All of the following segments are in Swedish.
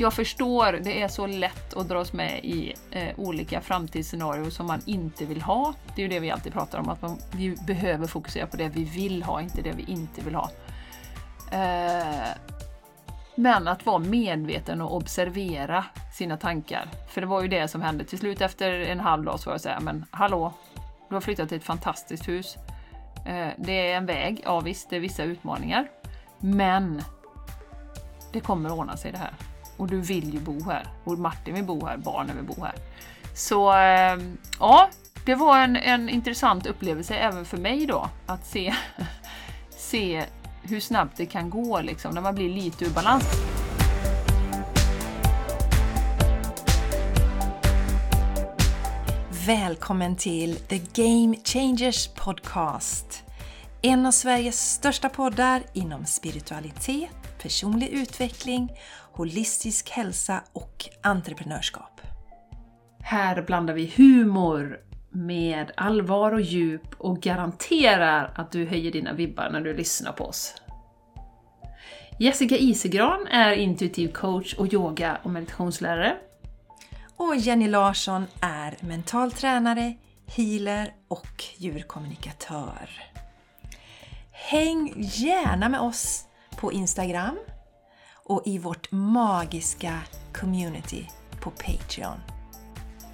jag förstår, det är så lätt att dras med i eh, olika framtidsscenarier som man inte vill ha. Det är ju det vi alltid pratar om, att man, vi behöver fokusera på det vi vill ha, inte det vi inte vill ha. Eh, men att vara medveten och observera sina tankar. För det var ju det som hände till slut efter en halv dag så var jag såhär, men hallå, du har flyttat till ett fantastiskt hus. Eh, det är en väg, ja visst, det är vissa utmaningar. Men det kommer att ordna sig det här. Och du vill ju bo här. Och Martin vill bo här, barnen vill bo här. Så eh, ja, det var en, en intressant upplevelse även för mig då att se, se hur snabbt det kan gå liksom, när man blir lite ur balans. Välkommen till The Game Changers Podcast. En av Sveriges största poddar inom spiritualitet, personlig utveckling, holistisk hälsa och entreprenörskap. Här blandar vi humor med allvar och djup och garanterar att du höjer dina vibbar när du lyssnar på oss. Jessica Isegran är intuitiv coach och yoga och meditationslärare. Och Jenny Larsson är mental tränare, healer och djurkommunikatör. Häng gärna med oss på Instagram och i vårt magiska community på Patreon.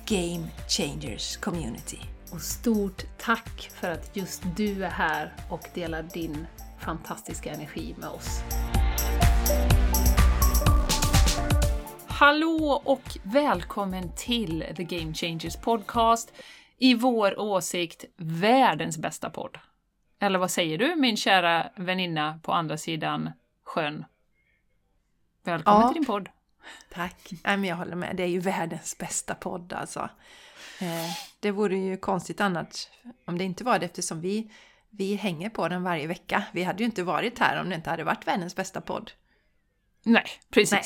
Game Changers Community. Och stort tack för att just du är här och delar din fantastiska energi med oss. Hallå och välkommen till The Game Changers Podcast. I vår åsikt världens bästa podd. Eller vad säger du min kära väninna på andra sidan sjön? Välkommen Ja. till din podd. Tack! Nej, men jag håller med, det är ju världens bästa podd alltså. Eh, det vore ju konstigt annars om det inte var det eftersom vi, vi hänger på den varje vecka. Vi hade ju inte varit här om det inte hade varit världens bästa podd. Nej, precis. Nej.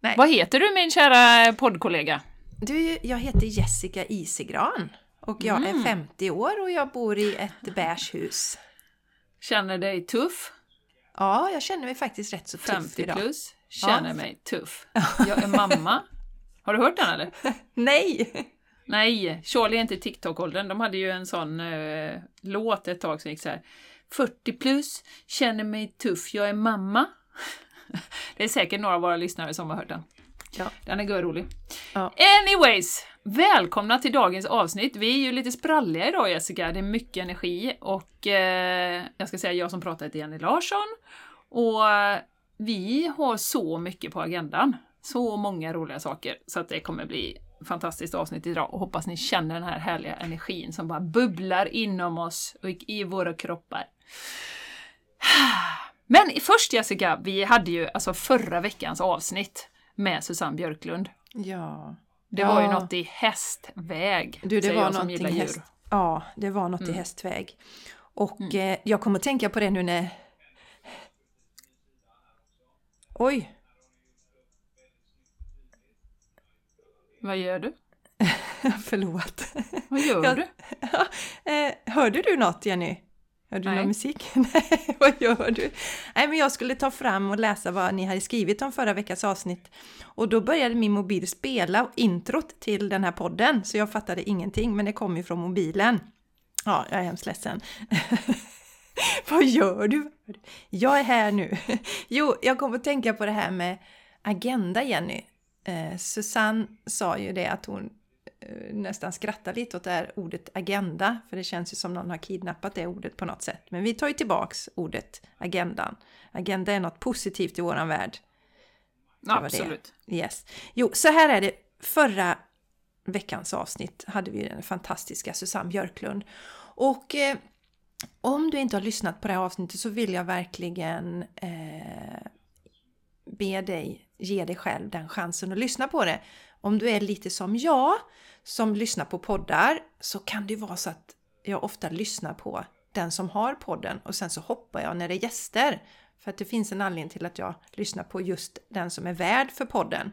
Nej. Vad heter du min kära poddkollega? Du, jag heter Jessica Isegran och jag Mm. är 50 år och jag bor i ett beige hus. Känner dig tuff? Ja, jag känner mig faktiskt rätt så tuff 50 idag. plus? Känner Ja. mig tuff. Jag är mamma. Har du hört den eller? Nej! Nej, Charlie är inte TikTok-åldern. De hade ju en sån eh, låt ett tag som gick så här. 40 plus, känner mig tuff, jag är mamma. Det är säkert några av våra lyssnare som har hört den. Ja. Den är görrolig. Ja. Anyways, välkomna till dagens avsnitt. Vi är ju lite spralliga idag Jessica, det är mycket energi och eh, jag ska säga jag som pratar heter Jenny Larsson och eh, vi har så mycket på agendan. Så många roliga saker så att det kommer bli fantastiskt avsnitt idag och hoppas ni känner den här härliga energin som bara bubblar inom oss och i våra kroppar. Men först Jessica, vi hade ju alltså förra veckans avsnitt med Susanne Björklund. Ja. Det Ja. var ju något i hästväg, Du, det var jag som gillar djur. häst... Ja, det var något i hästväg. Och eh, jag kommer att tänka på det nu när... Oj! Vad gör du? Förlåt. Vad gör du? eh, hörde du något Jenny? Hörde du Nej. någon musik? Nej, vad gör du? Nej, men jag skulle ta fram och läsa vad ni hade skrivit om förra veckans avsnitt. Och då började min mobil spela introt till den här podden, så jag fattade ingenting, men det kom ju från mobilen. Ja, jag är hemskt ledsen. vad gör du? Jag är här nu. Jo, jag kom att tänka på det här med agenda, Jenny. Eh, Susanne sa ju det att hon nästan skrattade lite åt det här ordet agenda, för det känns ju som någon har kidnappat det ordet på något sätt. Men vi tar ju tillbaks ordet agendan. Agenda är något positivt i våran värld. det. Absolut. Yes. Jo, så här är det. Förra veckans avsnitt hade vi den fantastiska Susanne Björklund. Och eh, om du inte har lyssnat på det här avsnittet så vill jag verkligen eh, be dig ge dig själv den chansen att lyssna på det. Om du är lite som jag, som lyssnar på poddar, så kan det ju vara så att jag ofta lyssnar på den som har podden och sen så hoppar jag när det är gäster. För att det finns en anledning till att jag lyssnar på just den som är värd för podden.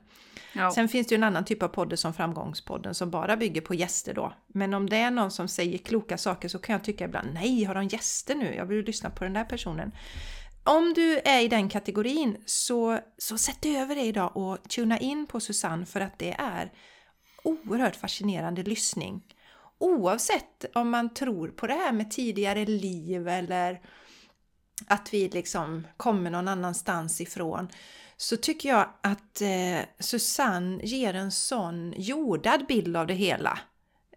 Ja. Sen finns det ju en annan typ av podd som Framgångspodden som bara bygger på gäster då. Men om det är någon som säger kloka saker så kan jag tycka ibland nej, har de gäster nu? Jag vill lyssna på den där personen om du är i den kategorin så, så sätt över dig idag och tuna in på Susanne för att det är oerhört fascinerande lyssning. Oavsett om man tror på det här med tidigare liv eller att vi liksom kommer någon annanstans ifrån så tycker jag att eh, Susanne ger en sån jordad bild av det hela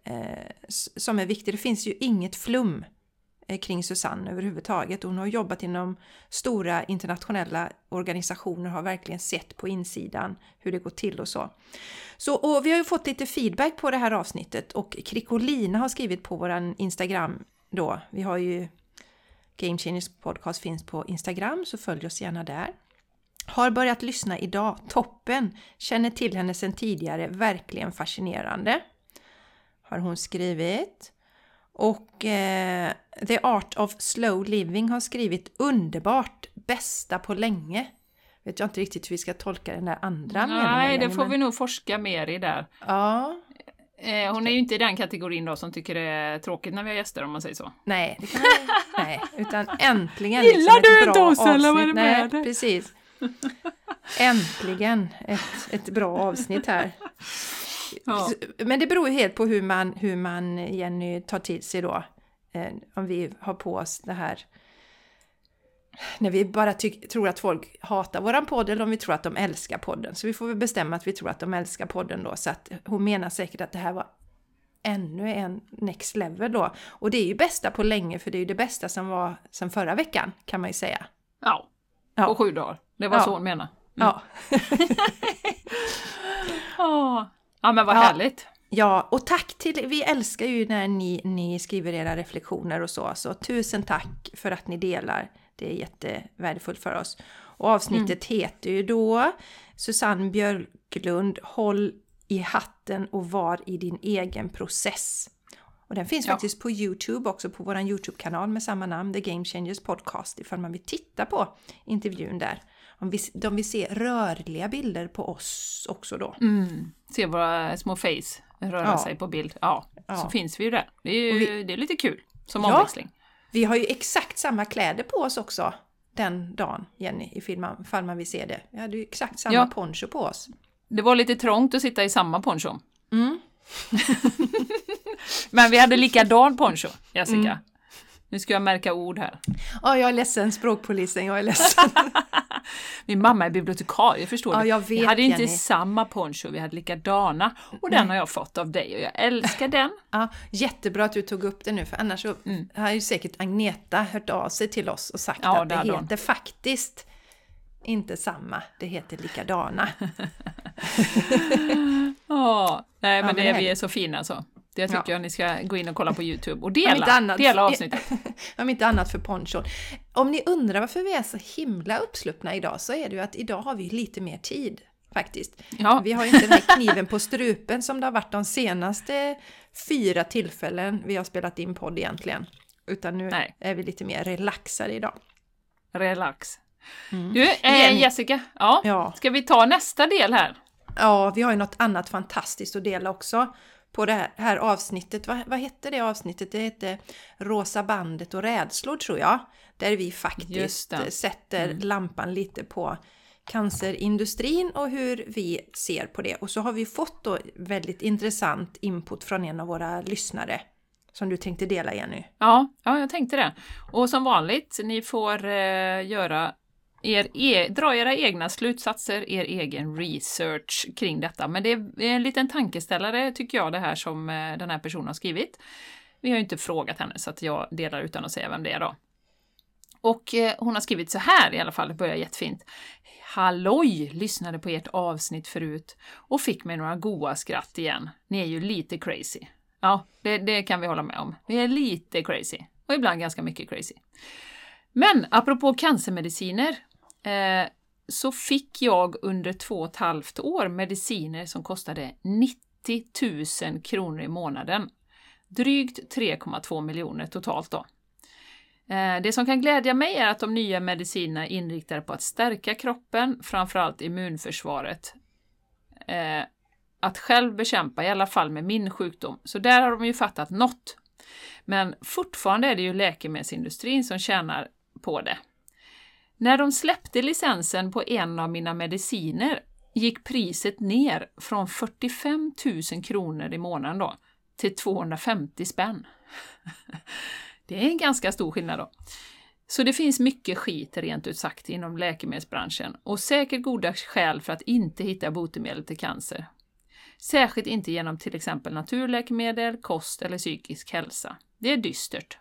eh, som är viktig. Det finns ju inget flum eh, Eh, kring Susanne överhuvudtaget. Hon har jobbat inom stora internationella organisationer, har verkligen sett på insidan hur det går till och så. så och vi har ju fått lite feedback på det här avsnittet och Krikolina har skrivit på våran Instagram då. Vi har ju Game Changers podcast finns på Instagram så följ oss gärna där. Har börjat lyssna idag, toppen! Känner till henne sedan tidigare, verkligen fascinerande. Har hon skrivit. Och eh, The Art of Slow Living har skrivit underbart, bästa på länge. Vet jag inte riktigt hur vi ska tolka den där andra Nej, meningen. Nej, det får men... vi nog forska mer i där. Ja. Eh, hon är ju inte i den kategorin då som tycker det är tråkigt när vi har gäster om man säger så. Nej, det kan man, nej utan äntligen. Gillar liksom du inte oss, eller vad är det med Nej, precis. Äntligen ett, ett bra avsnitt här. Ja. Men det beror ju helt på hur man, hur man Jenny tar till sig då. Eh, om vi har på oss det här när vi bara tror att folk hatar våran podd eller om vi tror att de älskar podden. Så vi får väl bestämma att vi tror att de älskar podden då. Så att hon menar säkert att det här var ännu en next level då. Och det är ju bästa på länge för det är ju det bästa som var sen förra veckan kan man ju säga. Ja, Ja. på sju dagar. Det var Ja. så hon menade. Ja. Ja, ja men vad Ja. härligt. Ja, och tack till, vi älskar ju när ni, ni skriver era reflektioner och så, så tusen tack för att ni delar. Det är jättevärdefullt för oss. Och avsnittet heter ju då Susanne Björklund, Håll i hatten och var i din egen process. Och den finns Ja. faktiskt på Youtube också, på vår Youtube-kanal med samma namn, The Game Changers Podcast, ifall man vill titta på intervjun där. Om vi, de vill se rörliga bilder på oss också då. Mm. Se våra små face röra Ja. sig på bild. Ja, Ja. så finns vi ju där. Det är, ju, vi- det är lite kul som Ja. omväxling. Vi har ju exakt samma kläder på oss också den dagen, Jenny, ifall man vill se det. Vi hade ju exakt samma Ja. poncho på oss. Det var lite trångt att sitta i samma poncho. Mm. Men vi hade likadan poncho, Jessica. Mm. Nu ska jag märka ord här. Ja, jag är ledsen, språkpolisen, jag är ledsen. Min mamma är bibliotekarie, förstår Ja, du? jag vi vet, hade inte Jenny. samma poncho, vi hade likadana. Och den har jag fått av dig och jag älskar den. ja, jättebra att du tog upp det nu, för annars så har ju säkert Agneta hört av sig till oss och sagt Mm. Ja, att det hade hon. heter faktiskt inte samma, det heter likadana. Ja, nej men, men det, härligt. vi är så fina så. Det tycker Ja. jag ni ska gå in och kolla på Youtube och dela, annat- dela avsnittet. Om inte annat för ponchon. Om ni undrar varför vi är så himla uppsluppna idag så är det ju att idag har vi lite mer tid faktiskt. Ja, Vi har ju inte den här kniven på strupen som det har varit de senaste fyra tillfällen vi har spelat in podd egentligen. Utan nu Nej. är vi lite mer relaxade idag. relax. Du, eh. Jessica, ja, Ja. ska vi ta nästa del här? Ja, vi har ju något annat fantastiskt att dela också på det här, avsnittet. Vad, vad hette det avsnittet? Det hette Rosa bandet och rädslor tror jag. Där vi faktiskt det. Mm. sätter lampan lite på cancerindustrin och hur vi ser på det. Och så har vi fått då väldigt intressant input från en av våra lyssnare som du tänkte dela Jenny. Ja, ja, jag tänkte det. Och som vanligt, ni får eh, göra er e dra era egna slutsatser, er egen research kring detta. Men det är en liten tankeställare tycker jag det här som eh, den här personen har skrivit. Vi har ju inte frågat henne så att jag delar utan att säga vem det är då. Och eh, hon har skrivit så här i alla fall, det börjar jättefint. Halloj! Lyssnade på ert avsnitt förut och fick mig några goa skratt igen. Ni är ju lite crazy. Ja, det, det kan vi hålla med om. Vi är lite crazy. Och ibland ganska mycket crazy. Men apropå cancermediciner eh, så fick jag under två och ett halvt år mediciner som kostade 90 000 kronor i månaden. Drygt 3,2 miljoner totalt då. Eh, det som kan glädja mig är att de nya medicinerna är inriktade på att stärka kroppen, framförallt immunförsvaret. Eh, att själv bekämpa, i alla fall med min sjukdom. Så där har de ju fattat något. Men fortfarande är det ju läkemedelsindustrin som tjänar på det. När de släppte licensen på en av mina mediciner gick priset ner från 45 000 kronor i månaden då till 250 spänn. Det är en ganska stor skillnad då. Så det finns mycket skit rent ut sagt inom läkemedelsbranschen och säkert goda skäl för att inte hitta botemedel till cancer. Särskilt inte genom till exempel naturläkemedel, kost eller psykisk hälsa. Det är dystert.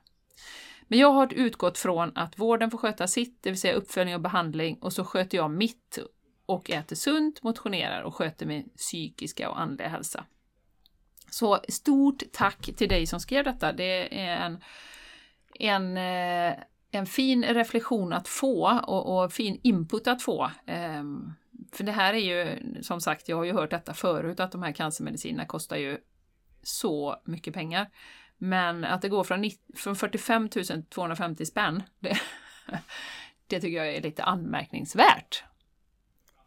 Men jag har utgått från att vården får sköta sitt, det vill säga uppföljning och behandling, och så sköter jag mitt och äter sunt, motionerar och sköter min psykiska och andliga hälsa. Så stort tack till dig som skrev detta. Det är en, en, eh, en fin reflektion att få och, och fin input att få. Ehm, för det här är ju, som sagt, jag har ju hört detta förut, att de här cancermedicinerna kostar ju så mycket pengar. Men att det går från, från 45 250 spänn, det, det tycker jag är lite anmärkningsvärt.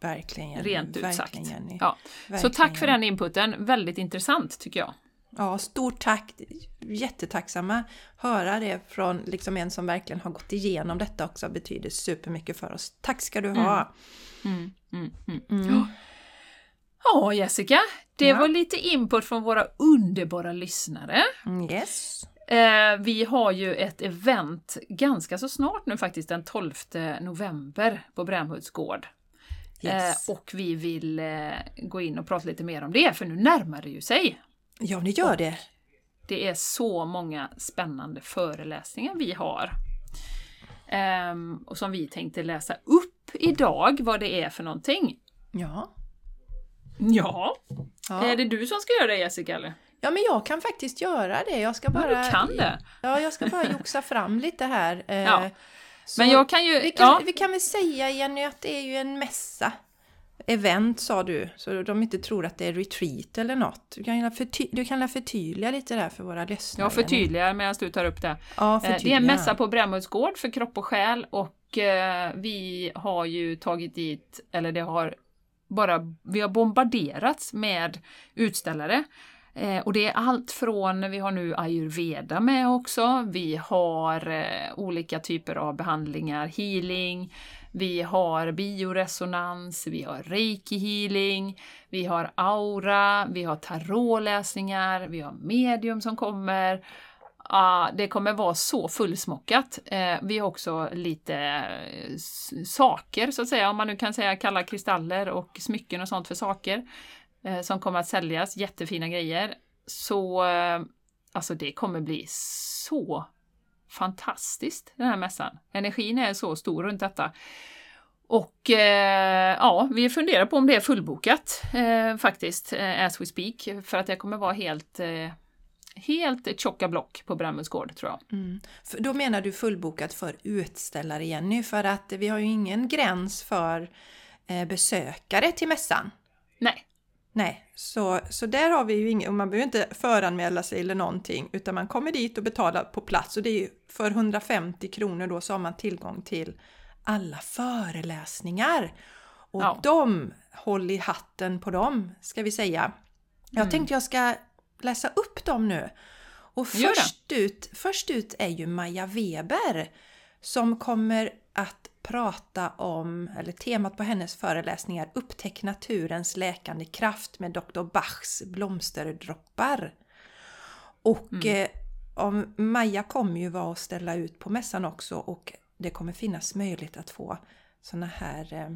Verkligen Jenny. Rent ut sagt. Jenny. Ja. Så tack för den inputen, väldigt intressant tycker jag. Ja, stort tack! Jättetacksamma höra det från liksom en som verkligen har gått igenom detta också, betyder supermycket för oss. Tack ska du ha! Mm. Mm, mm, mm. Ja, Jessica, det ja. var lite input från våra underbara lyssnare. Mm, yes. Eh, vi har ju ett event ganska så snart nu faktiskt, den 12 november på Brämhults gård. Yes. Eh, och vi vill eh, gå in och prata lite mer om det, för nu närmar det ju sig. Ja, det gör och det. Det är så många spännande föreläsningar vi har. Um, och som vi tänkte läsa upp idag, vad det är för någonting. Ja. Ja. ja. Är det du som ska göra det Jessica? Eller? Ja, men jag kan faktiskt göra det. Jag ska bara... Ja, du kan det? Ja, jag ska bara joxa fram lite här. Ja. Men jag kan ju... Vi kan, ja. vi kan väl säga Jenny att det är ju en mässa. Event sa du, så de inte tror att det är retreat eller något. Du kan, förty du kan förtydliga lite där för våra lyssnare. Ja, förtydliga medan du tar upp det. Ja. Eh, det är en mässa på Brämhults gård för kropp och själ och eh, vi har ju tagit dit, eller det har bara, vi har bombarderats med utställare. Eh, och det är allt från, vi har nu ayurveda med också, vi har eh, olika typer av behandlingar, healing, vi har bioresonans, vi har reiki healing, vi har aura, vi har tarotläsningar, vi har medium som kommer. Uh, det kommer vara så fullsmockat. Uh, vi har också lite uh, saker, så att säga, om man nu kan säga kalla kristaller och smycken och sånt för saker uh, som kommer att säljas. Jättefina grejer. Så alltså det kommer bli så fantastiskt den här mässan. Energin är så stor runt detta. Och eh, ja, vi funderar på om det är fullbokat eh, faktiskt, eh, as we speak, för att det kommer vara helt eh, helt tjocka block på Brämhults gård tror jag. Mm. Då menar du fullbokat för utställare Jenny, för att vi har ju ingen gräns för eh, besökare till mässan. Nej. Nej, så, så där har vi ju inget, och man behöver inte föranmäla sig eller någonting, utan man kommer dit och betalar på plats och det är ju för 150 kronor då så har man tillgång till alla föreläsningar. Och ja. de, håll i hatten på dem, ska vi säga. Jag mm. tänkte jag ska läsa upp dem nu. Och först ut, först ut är ju Maja Weber som kommer att prata om, eller temat på hennes föreläsningar, Upptäck naturens läkande kraft med Dr. Bachs blomsterdroppar. Och mm. eh, om Maja kommer ju vara och ställa ut på mässan också och det kommer finnas möjlighet att få såna här eh,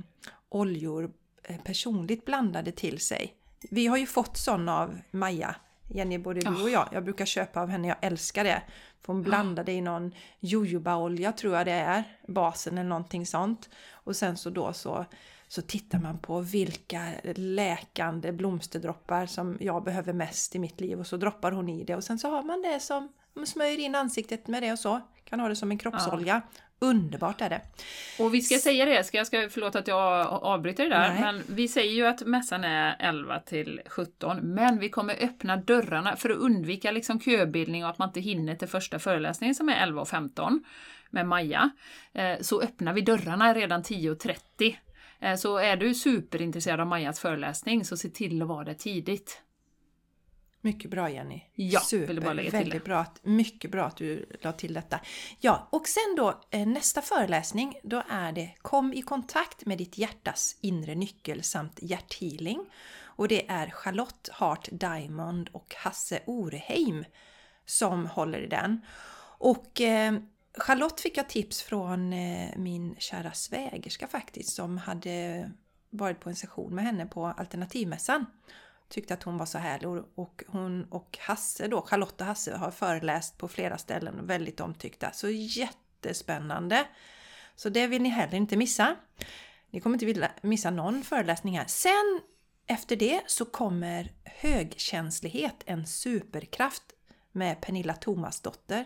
oljor eh, personligt blandade till sig. Vi har ju fått sådana av Maja Jenny, både du och jag. Jag brukar köpa av henne, jag älskar det. För hon blandar det i någon jojobaolja tror jag det är, basen eller någonting sånt. Och sen så då så, så tittar man på vilka läkande blomsterdroppar som jag behöver mest i mitt liv och så droppar hon i det och sen så har man det som, man smörjer in ansiktet med det och så. Kan ha det som en kroppsolja. Ja. Underbart är det! Och vi ska säga det, ska jag ska, förlåt att jag avbryter det där, Nej. men vi säger ju att mässan är 11 till 17, men vi kommer öppna dörrarna för att undvika liksom köbildning och att man inte hinner till första föreläsningen som är 11 och 15 med Maja. Eh, så öppnar vi dörrarna redan 10.30. Eh, så är du superintresserad av Majas föreläsning så se till att vara där tidigt. Mycket bra Jenny. Ja, Super, ville bara lägga till väldigt det. bra. att- Mycket bra att du la till detta. Ja, och sen då eh, nästa föreläsning, då är det Kom i kontakt med ditt hjärtas inre nyckel samt hjärthealing. Och det är Charlotte Hart Diamond och Hasse Oreheim som håller i den. Och eh, Charlotte fick jag tips från eh, min kära svägerska faktiskt som hade varit på en session med henne på Alternativmässan. Tyckte att hon var så härlig och- hon och Hasse då, Charlotte och Hasse har föreläst på flera ställen och väldigt omtyckta. Så jättespännande! Så det vill ni heller inte missa. Ni kommer inte vilja missa någon föreläsning här. Sen efter det så kommer högkänslighet, en superkraft med Pernilla Thomasdotter.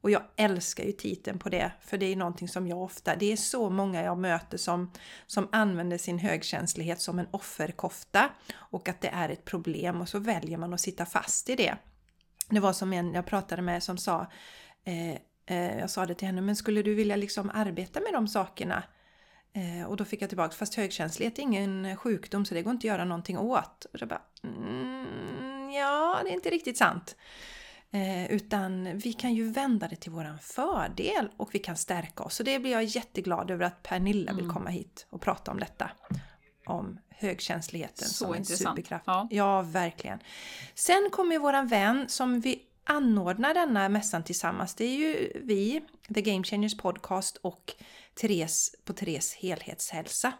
Och jag älskar ju titeln på det, för det är någonting som jag ofta, det är så många jag möter som, som använder sin högkänslighet som en offerkofta och att det är ett problem och så väljer man att sitta fast i det. Det var som en jag pratade med som sa, eh, eh, jag sa det till henne, men skulle du vilja liksom arbeta med de sakerna? Eh, och då fick jag tillbaka, fast högkänslighet är ingen sjukdom så det går inte att göra någonting åt. Och jag bara, mm, ja, det är inte riktigt sant. Eh, utan vi kan ju vända det till våran fördel och vi kan stärka oss. Så det blir jag jätteglad över att Pernilla vill Mm. komma hit och prata om detta. Om högkänsligheten Så som en intressant. superkraft. Ja. ja, verkligen. Sen kommer våran vän som vi anordnar denna mässan tillsammans. Det är ju vi, The Game Changers Podcast och Therese på Therese Helhetshälsa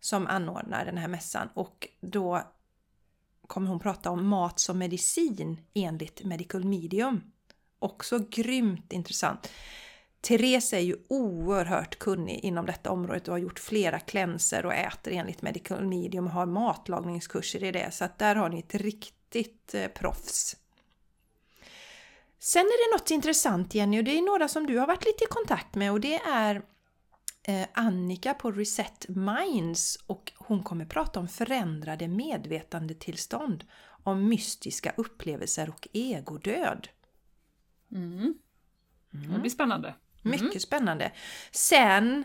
som anordnar den här mässan. Och då kommer hon prata om mat som medicin enligt Medical Medium. Också grymt intressant. Therese är ju oerhört kunnig inom detta området och har gjort flera cleanser och äter enligt Medical Medium och har matlagningskurser i det. Så att där har ni ett riktigt eh, proffs. Sen är det något intressant Jenny och det är några som du har varit lite i kontakt med och det är Annika på Reset Minds och hon kommer prata om förändrade medvetandetillstånd, om mystiska upplevelser och egodöd. Mm. Det blir spännande. Mycket spännande. Sen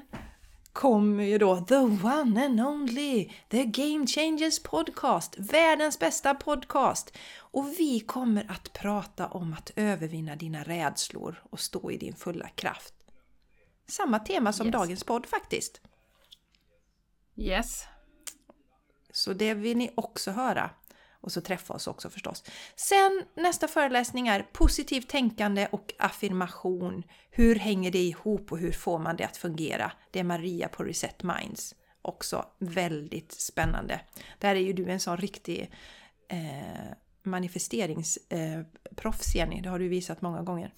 kommer ju då the one and only, the Game Changers podcast, världens bästa podcast. Och vi kommer att prata om att övervinna dina rädslor och stå i din fulla kraft. Samma tema som Yes. dagens podd faktiskt. Yes. Så det vill ni också höra. Och så träffa oss också förstås. Sen nästa föreläsning är positivt tänkande och affirmation. Hur hänger det ihop och hur får man det att fungera? Det är Maria på Reset Minds. Också väldigt spännande. Där är ju du en sån riktig eh, manifesteringsproffs Jenny, det har du visat många gånger.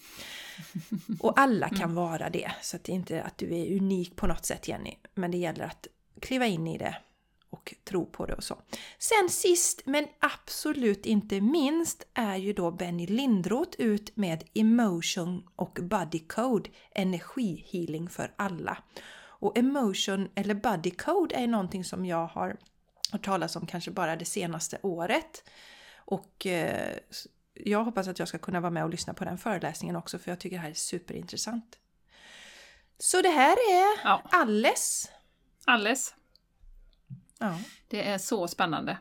Och alla kan vara det, så att det är inte att du är unik på något sätt Jenny. Men det gäller att kliva in i det och tro på det och så. Sen sist men absolut inte minst är ju då Benny Lindroth ut med Emotion och Body Code, energihealing för alla. Och emotion eller body code är någonting som jag har hört talas om kanske bara det senaste året. Och eh, jag hoppas att jag ska kunna vara med och lyssna på den föreläsningen också för jag tycker det här är superintressant. Så det här är Ja. alles. Alles. Ja. Det är så spännande.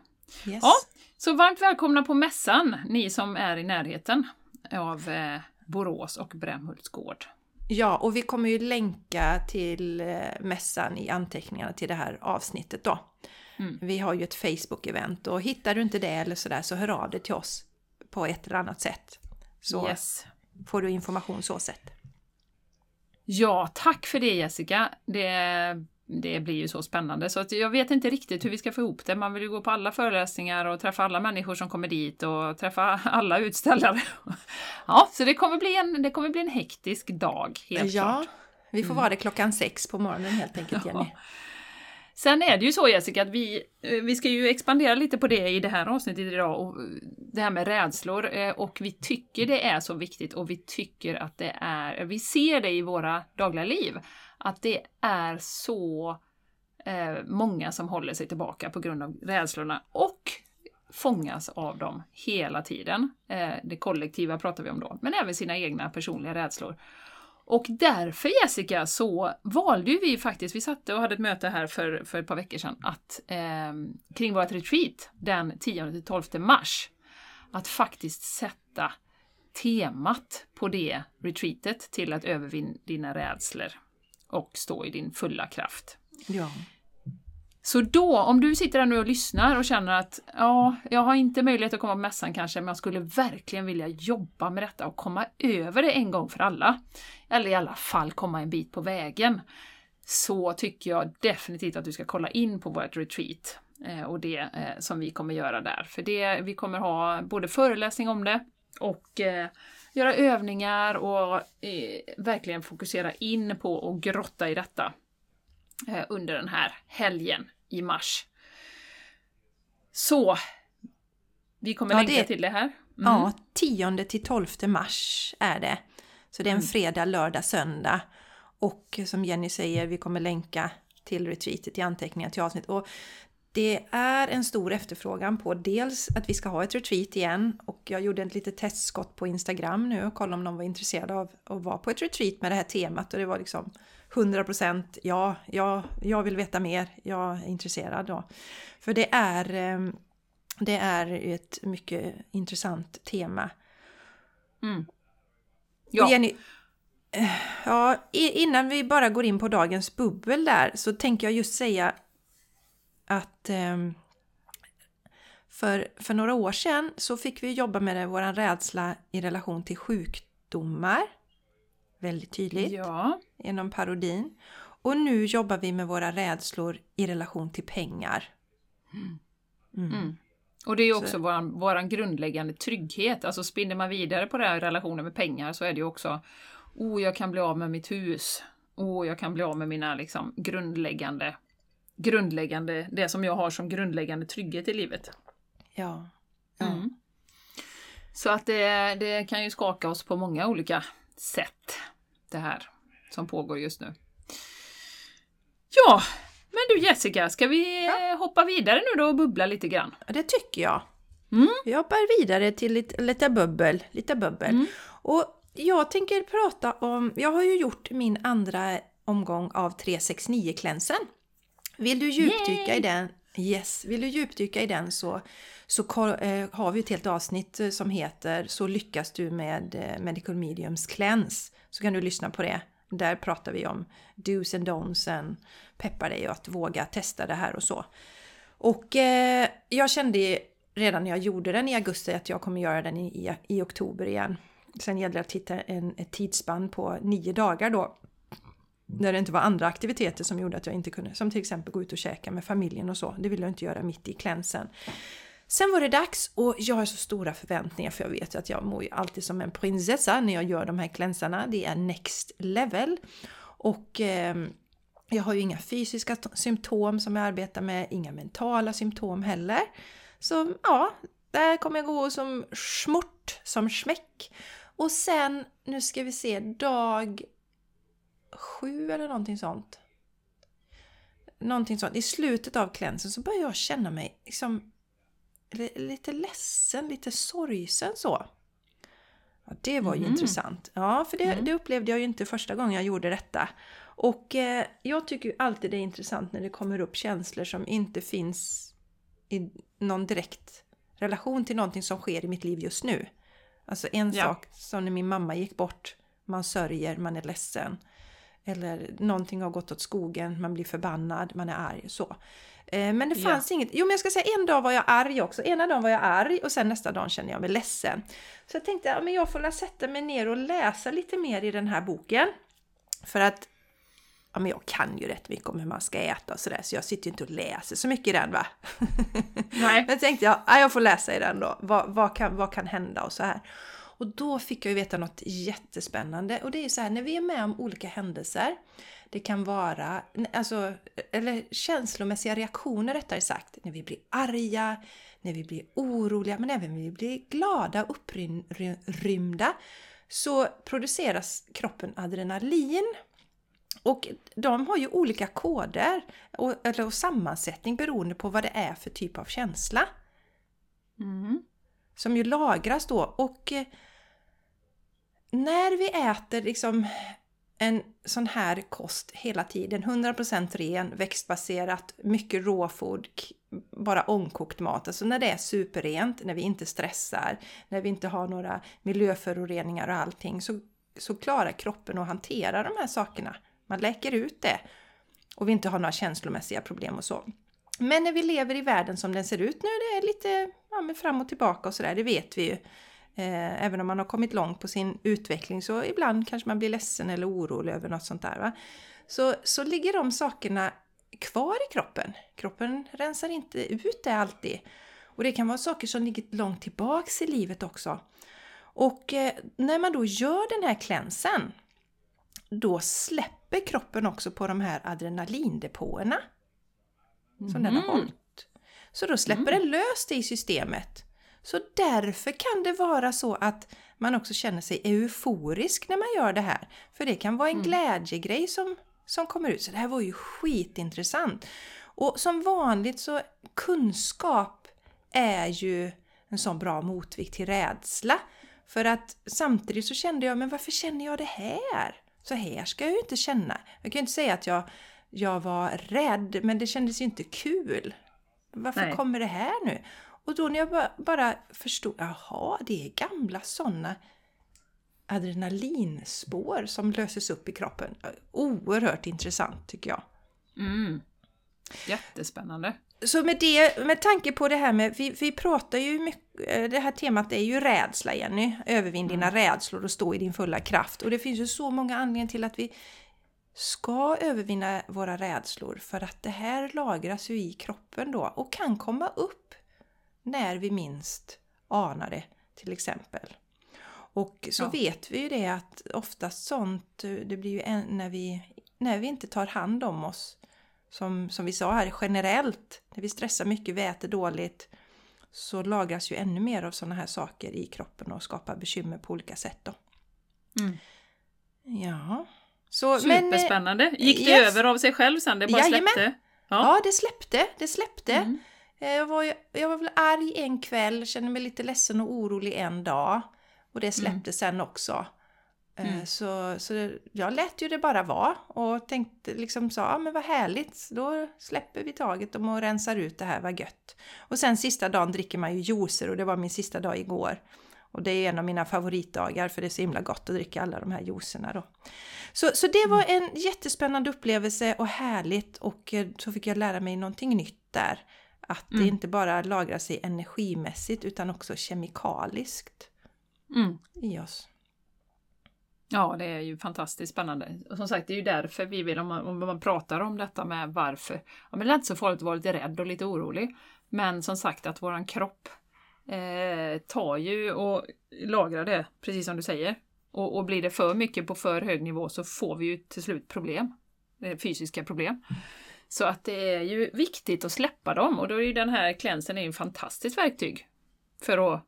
Yes. Ja, så varmt välkomna på mässan, ni som är i närheten av eh, Borås och Brämhults gård. Ja, och vi kommer ju länka till eh, mässan i anteckningarna till det här avsnittet då. Mm. Vi har ju ett Facebook-event och hittar du inte det eller sådär så hör av dig till oss på ett eller annat sätt. Så Yes. får du information så sätt. Ja, tack för det Jessica. Det, det blir ju så spännande så att jag vet inte riktigt hur vi ska få ihop det. Man vill ju gå på alla föreläsningar och träffa alla människor som kommer dit och träffa alla utställare. Ja, så det kommer bli en, det kommer bli en hektisk dag, helt ja, klart. vi får vara det klockan sex på morgonen helt enkelt Jenny. Ja. Sen är det ju så Jessica att vi, eh, vi ska ju expandera lite på det i det här avsnittet idag, och eh, det här med rädslor. Eh, och vi tycker det är så viktigt och vi tycker att det är, vi ser det i våra dagliga liv, att det är så många som håller sig tillbaka på grund av rädslorna och fångas av dem hela tiden. Det kollektiva pratar vi om då, men även sina egna personliga rädslor. Och därför Jessica så valde ju vi faktiskt, vi satte och hade ett möte här för, för ett par veckor sedan, att eh, kring vårt retreat den 10-12 mars, att faktiskt sätta temat på det retreatet till att övervinna dina rädslor och stå i din fulla kraft. Ja. Så då, om du sitter här nu och lyssnar och känner att ja, jag har inte möjlighet att komma på mässan kanske, men jag skulle verkligen vilja jobba med detta och komma över det en gång för alla. Eller i alla fall komma en bit på vägen. Så tycker jag definitivt att du ska kolla in på vårt retreat eh, och det eh, som vi kommer göra där. För det, vi kommer ha både föreläsning om det och eh, göra övningar och verkligen fokusera in på och grotta i detta under den här helgen i mars. Så, vi kommer Ja, länka det- till det här. Mm. Ja, 10 till 12 mars är det. Så det är en Mm. fredag, lördag, söndag. Och som Jenny säger, vi kommer länka till retreatet i anteckningar till avsnitt. Och det är en stor efterfrågan på dels att vi ska ha ett retreat igen och jag gjorde ett litet testskott på Instagram nu och kollade om de var intresserade av att vara på ett retreat med det här temat och det var liksom 100% ja, ja, jag vill veta mer, jag är intresserad då. För det är, eh, det är ett mycket intressant tema. Mm. Ja, Jenny, eh, ja, innan vi bara går in på dagens bubbel där så tänker jag just säga att ehm, för, för några år sedan så fick vi jobba med vår rädsla i relation till sjukdomar. Väldigt tydligt ja, genom parodin. Och nu jobbar vi med våra rädslor i relation till pengar. Mm. Mm. Och det är ju också Så- våran, våran grundläggande trygghet. Alltså spinner man vidare på det här relationen med pengar så är det ju också Oh, jag kan bli av med mitt hus. Oh, jag kan bli av med mina liksom, grundläggande, grundläggande, det som jag har som grundläggande trygghet i livet. Ja. ja. Mm. Så att det, det kan ju skaka oss på många olika sätt, det här som pågår just nu. Ja, men du Jessica, ska vi eh, hoppa vidare nu då och bubbla lite grann? Det tycker jag. Mm. Vi hoppar vidare till lite, lite bubbel. Lite bubbel. Mm. Och jag tänker prata om, jag har ju gjort min andra omgång av 369-klänsen. Vill du djupdyka Yay! i den? Yes, vill du djupdyka i den så, så eh, har vi ett helt avsnitt eh, som heter Så lyckas du med eh, Medical Mediums Cleanse. Så kan du lyssna på det. Där pratar vi om do's and don'ts peppar dig att våga testa det här och så. Och eh, jag kände redan när jag gjorde den i augusti att jag kommer göra den i, i, i oktober igen. Sen gällde det att hitta en, ett tidsspann på nio dagar då. När det inte var andra aktiviteter som gjorde att jag inte kunde, som till exempel gå ut och käka med familjen och så. Det ville jag inte göra mitt i klänsen. Sen var det dags och jag har så stora förväntningar för jag vet ju att jag mår ju alltid som en prinsessa när jag gör de här klänsarna. Det är next level. Och eh, jag har ju inga fysiska symptom som jag arbetar med, inga mentala symptom heller. Så ja, där kommer jag gå som smort, som smäck. Och sen, nu ska vi se, dag sju eller någonting sånt. Någonting sånt. I slutet av klänsen så börjar jag känna mig liksom li- lite ledsen, lite sorgsen så. Ja, det var ju Mhm. intressant. Ja, för det, Mm. det upplevde jag ju inte första gången jag gjorde detta. Och eh, jag tycker ju alltid det är intressant när det kommer upp känslor som inte finns i någon direkt relation till någonting som sker i mitt liv just nu. Alltså en Ja. sak som när min mamma gick bort, man sörjer, man är ledsen. Eller någonting har gått åt skogen, man blir förbannad, man är arg. Så. Eh, Men det Ja. fanns inget, jo men jag ska säga en dag var jag arg också. Ena dagen var jag arg och sen nästa dag kände jag mig ledsen. Så jag tänkte, ja, men jag får sätta mig ner och läsa lite mer i den här boken. För att ja, men jag kan ju rätt mycket om hur man ska äta och sådär så jag sitter ju inte och läser så mycket i den va. Nej. Men tänkte jag, ja, jag får läsa i den då. Vad, vad, kan, vad kan hända och så här. Och då fick jag ju veta något jättespännande. Och det är ju så här, när vi är med om olika händelser. Det kan vara, alltså, eller känslomässiga reaktioner rättare sagt. När vi blir arga, när vi blir oroliga, men även när vi blir glada och upprymda. Så produceras kroppen adrenalin. Och de har ju olika koder och, eller och sammansättning beroende på vad det är för typ av känsla. Mm. Som ju lagras då. Och eh, när vi äter liksom en sån här kost hela tiden, 100% ren, växtbaserat, mycket råfod, bara ångkokt mat, alltså när det är superrent, när vi inte stressar, när vi inte har några miljöföroreningar och allting, så, så klarar kroppen att hantera de här sakerna. Man läker ut det och vi inte har några känslomässiga problem och så. Men när vi lever i världen som den ser ut nu, det är lite ja, fram och tillbaka och sådär, det vet vi ju. Eh, även om man har kommit långt på sin utveckling så ibland kanske man blir ledsen eller orolig över något sånt där. Va? Så, så ligger de sakerna kvar i kroppen. Kroppen rensar inte ut det alltid. Och det kan vara saker som ligger långt tillbaks i livet också. Och eh, när man då gör den här klänsen, då släpper kroppen också på de här adrenalindepåerna som mm. den har mhm. hållit. Så då släpper mm. den lös det i systemet. Så därför kan det vara så att man också känner sig euforisk när man gör det här. För det kan vara en mm. glädjegrej som, som kommer ut. Så det här var ju skitintressant. Och som vanligt så kunskap är ju en sån bra motvikt till rädsla. För att samtidigt så kände jag, men varför känner jag det här? Så här ska jag ju inte känna. Jag kan inte säga att jag, jag var rädd, men det kändes ju inte kul. Varför Nej. kommer det här nu? Och då när jag bara förstod, jaha, det är gamla sådana adrenalinspår som löses upp i kroppen. Oerhört intressant tycker jag. Mm. Jättespännande. Så med det, med tanke på det här med, vi, vi pratar ju mycket, eh, det här temat är ju rädsla Jenny. Övervinn dina mm. rädslor och stå i din fulla kraft. Och det finns ju så många anledningar till att vi ska övervinna våra rädslor för att det här lagras ju i kroppen då och kan komma upp när vi minst anar det till exempel. Och så ja. vet vi ju det att oftast sånt, det blir ju en, när, vi, när vi inte tar hand om oss, som, som vi sa här generellt, när vi stressar mycket, vi äter dåligt, så lagras ju ännu mer av sådana här saker i kroppen och skapar bekymmer på olika sätt då. Mm. Ja. Så, Superspännande! Men, Gick det yes. över av sig själv sen? Det bara Jajamän. släppte? Ja. ja, det släppte. Det släppte. Mm. Eh, jag var, jag var väl arg en kväll, kände mig lite ledsen och orolig en dag. Och det släppte mm. sen också. Eh, mm. Så, så jag lät ju det bara vara och tänkte liksom så, ja men vad härligt, då släpper vi taget om och rensar ut det här, vad gött. Och sen sista dagen dricker man ju juicer och det var min sista dag igår. Och det är en av mina favoritdagar för det är så himla gott att dricka alla de här juicerna då. Så, så det var en jättespännande upplevelse och härligt och eh, så fick jag lära mig någonting nytt där. Att mm. det inte bara lagrar sig energimässigt utan också kemikaliskt mm. i oss. Ja, det är ju fantastiskt spännande. Och som sagt, det är ju därför vi vill, om man, om man pratar om detta med varför. Ja, men det är inte så farligt att vara lite rädd och lite orolig. Men som sagt att våran kropp eh, tar ju och lagrar det, precis som du säger. Och, och, blir det för mycket på för hög nivå så får vi ju till slut problem. Fysiska problem. Så att det är ju viktigt att släppa dem och då är ju den här klänsen en fantastiskt verktyg för att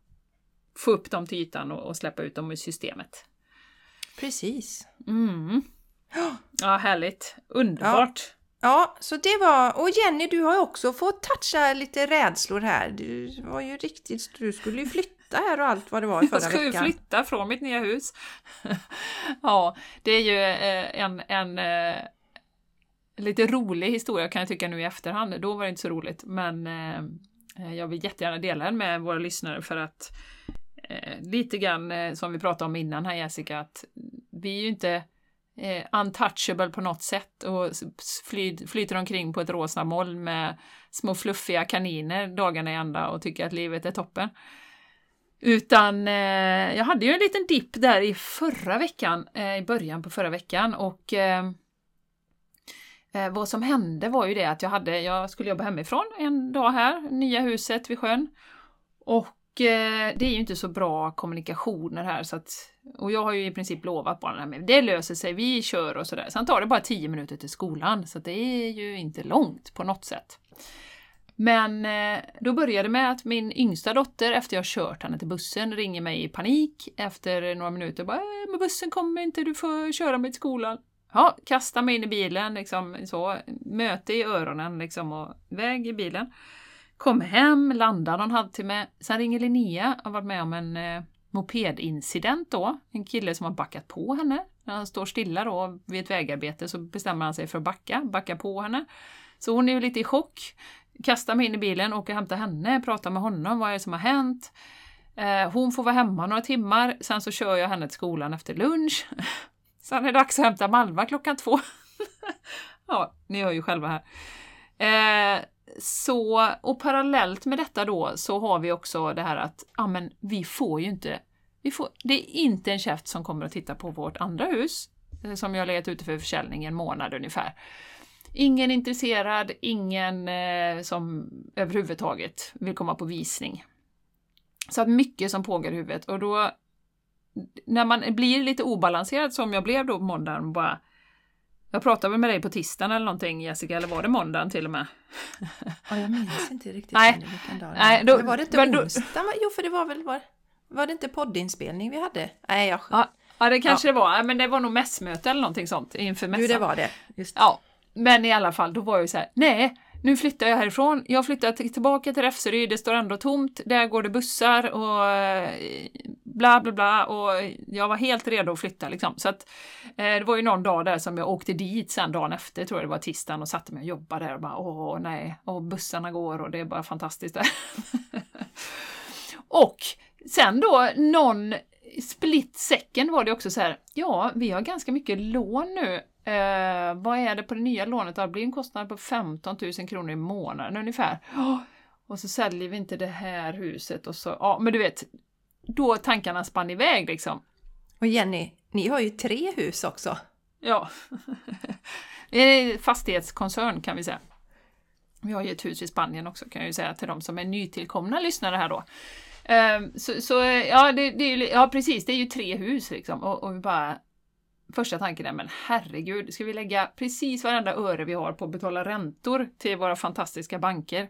få upp dem till ytan och, släppa ut dem ur systemet. Precis. Mm. Ja, härligt. Underbart. Ja. ja. så det var... Och Jenny, du har också fått toucha lite rädslor här. Du var ju riktigt... Du skulle ju flytta här och allt vad det var förra veckan. Jag skulle veckan. flytta från mitt nya hus. ja, det är ju eh, en, en eh, lite rolig historia kan jag tycka nu i efterhand. Då var det inte så roligt, men eh, eh, jag vill jättegärna dela den med våra lyssnare för att eh, lite grann eh, som vi pratade om innan här Jessica, att vi är ju inte eh, untouchable på något sätt och fly, flyter omkring på ett rosa moln med små fluffiga kaniner dagarna i ända och tycker att livet är toppen. Utan eh, jag hade ju en liten dipp där i förra veckan, eh, i början på förra veckan och eh, Eh, vad som hände var ju det att jag, hade, jag skulle jobba hemifrån en dag här, nya huset vid sjön. Och eh, det är ju inte så bra kommunikationer här så att, och jag har ju i princip lovat barnen att det löser sig, vi kör och sådär. Sen tar det bara 10 minuter till skolan så det är ju inte långt på något sätt. Men eh, då började det med att min yngsta dotter, efter jag kört henne till bussen, ringer mig i panik efter några minuter. Bara, äh, men bussen kommer inte, du får köra mig till skolan. Ja, kasta mig in i bilen, liksom så, möte i öronen liksom och väg i bilen. Kommer hem, landar någon halvtimme. Sen ringer Linnea, har varit med om en eh, mopedincident då. En kille som har backat på henne När han står stilla då vid ett vägarbete så bestämmer han sig för att backa, backa på henne. Så hon är ju lite i chock. Kastar mig in i bilen, åker och hämtar henne, pratar med honom, vad är det som har hänt? Eh, hon får vara hemma några timmar, sen så kör jag henne till skolan efter lunch. Sen är det dags att hämta Malva klockan två. ja, ni hör ju själva här. Eh, så, och parallellt med detta då så har vi också det här att ja, men vi får ju inte, vi får, det är inte en käft som kommer att titta på vårt andra hus eh, som jag har legat ute för försäljning en månad ungefär. Ingen intresserad, ingen eh, som överhuvudtaget vill komma på visning. Så att mycket som pågår i huvudet och då när man blir lite obalanserad som jag blev då på måndagen bara jag pratade väl med dig på tisdagen eller någonting Jessica, eller var det måndagen till och med? Ja, jag minns inte riktigt Nej. vilken dag det Nej, då- var det inte då- onsdag? Jo, för det var väl... Var, var det inte poddinspelning vi hade? Nej, jag... Ja, ja det kanske det var, men det var nog mässmöte eller någonting sånt inför mässan. Jo, det var det. Just Ja, men i alla fall, då var jag ju så här, nej, nu flyttar jag härifrån. Jag flyttar till- tillbaka till Räfseryd, det står ändå tomt, där går det bussar och eh, bla bla bla och jag var helt redo att flytta liksom. Så att eh, det var ju någon dag där som jag åkte dit sen dagen efter, tror jag det var tisdagen och satte mig och jobbade där och bara åh nej, och bussarna går och det är bara fantastiskt där. och sen då någon split second var det också så här, ja, vi har ganska mycket lån nu. Eh, vad är det på det nya lånet? Det blir en kostnad på 15 000 kronor i månaden ungefär. Oh, Och så säljer vi inte det här huset och så, ja men du vet, då tankarna spann iväg liksom. Och Jenny, ni har ju tre hus också. Ja. Det är fastighetskoncern kan vi säga. Vi har ju ett hus i Spanien också kan jag ju säga till de som är nytillkomna lyssnare här då. Ehm, Så, så ja, det, det är ju, ja, precis, det är ju tre hus liksom och, och vi bara Första tanken är, men herregud, ska vi lägga precis varenda öre vi har på att betala räntor till våra fantastiska banker?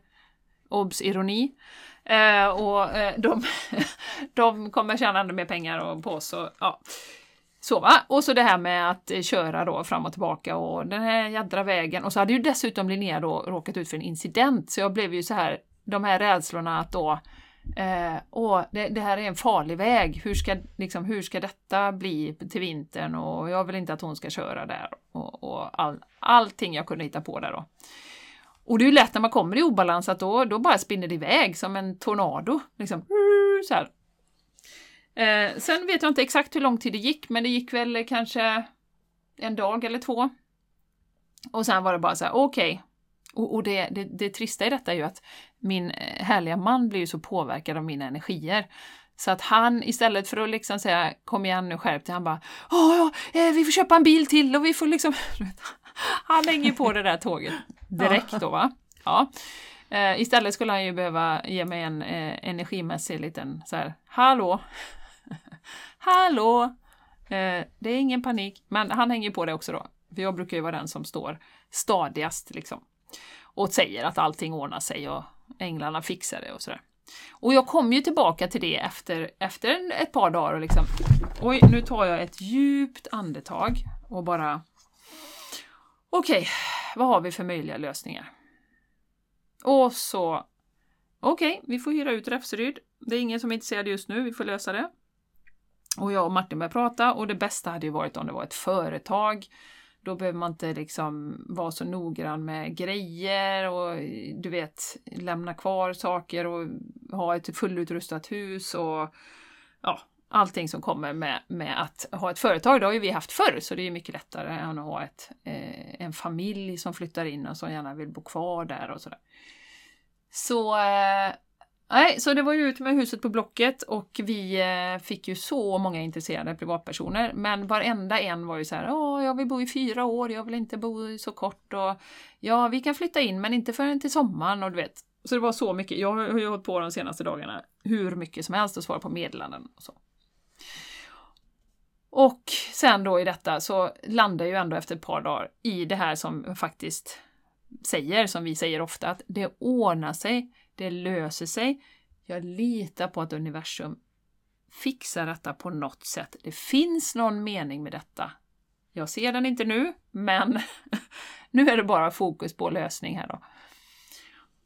Obs! ironi. Eh, och eh, de, de kommer tjäna ännu mer pengar och på oss. Och, ja. Så va? Och så det här med att eh, köra då fram och tillbaka och den här jädra vägen. Och så hade ju dessutom Linnea då råkat ut för en incident, så jag blev ju så här, de här rädslorna att då Eh, åh, det, det här är en farlig väg, hur ska, liksom, hur ska detta bli till vintern och jag vill inte att hon ska köra där och, och all, allting jag kunde hitta på där då. Och det är ju lätt när man kommer i obalans att då, då bara spinner det iväg som en tornado. Liksom, så här. Eh, sen vet jag inte exakt hur lång tid det gick, men det gick väl kanske en dag eller två. Och sen var det bara så här, okej. Och, och det, det, det trista i detta är ju att min eh, härliga man blir ju så påverkad av mina energier. Så att han istället för att liksom säga kom igen nu skärp dig, han bara Åh, ja, eh, vi får köpa en bil till och vi får liksom... Han hänger på det där tåget direkt då va. Ja. Eh, istället skulle han ju behöva ge mig en eh, energimässig liten så här, hallå, hallå, eh, det är ingen panik, men han hänger på det också då. För jag brukar ju vara den som står stadigast liksom och säger att allting ordnar sig och änglarna fixar det och sådär. Och jag kom ju tillbaka till det efter, efter ett par dagar och liksom, oj, nu tar jag ett djupt andetag och bara, okej, vad har vi för möjliga lösningar? Och så, okej, vi får hyra ut Räfseryd. Det är ingen som är intresserad just nu, vi får lösa det. Och jag och Martin började prata och det bästa hade ju varit om det var ett företag. Då behöver man inte liksom vara så noggrann med grejer och du vet lämna kvar saker och ha ett fullutrustat hus och ja, allting som kommer med, med att ha ett företag. Det har ju vi haft förr så det är mycket lättare än att ha ett, eh, en familj som flyttar in och som gärna vill bo kvar där och sådär. Så eh, Nej, så det var ju ut med huset på Blocket och vi eh, fick ju så många intresserade privatpersoner. Men varenda en var ju så här, åh, jag vill bo i fyra år, jag vill inte bo så kort och ja, vi kan flytta in men inte förrän till sommaren och du vet. Så det var så mycket, jag har ju hållit på de senaste dagarna hur mycket som helst och svara på meddelanden och så. Och sen då i detta så landar jag ju ändå efter ett par dagar i det här som faktiskt säger, som vi säger ofta, att det ordnar sig, det löser sig. Jag litar på att universum fixar detta på något sätt. Det finns någon mening med detta. Jag ser den inte nu, men nu är det bara fokus på lösning här då.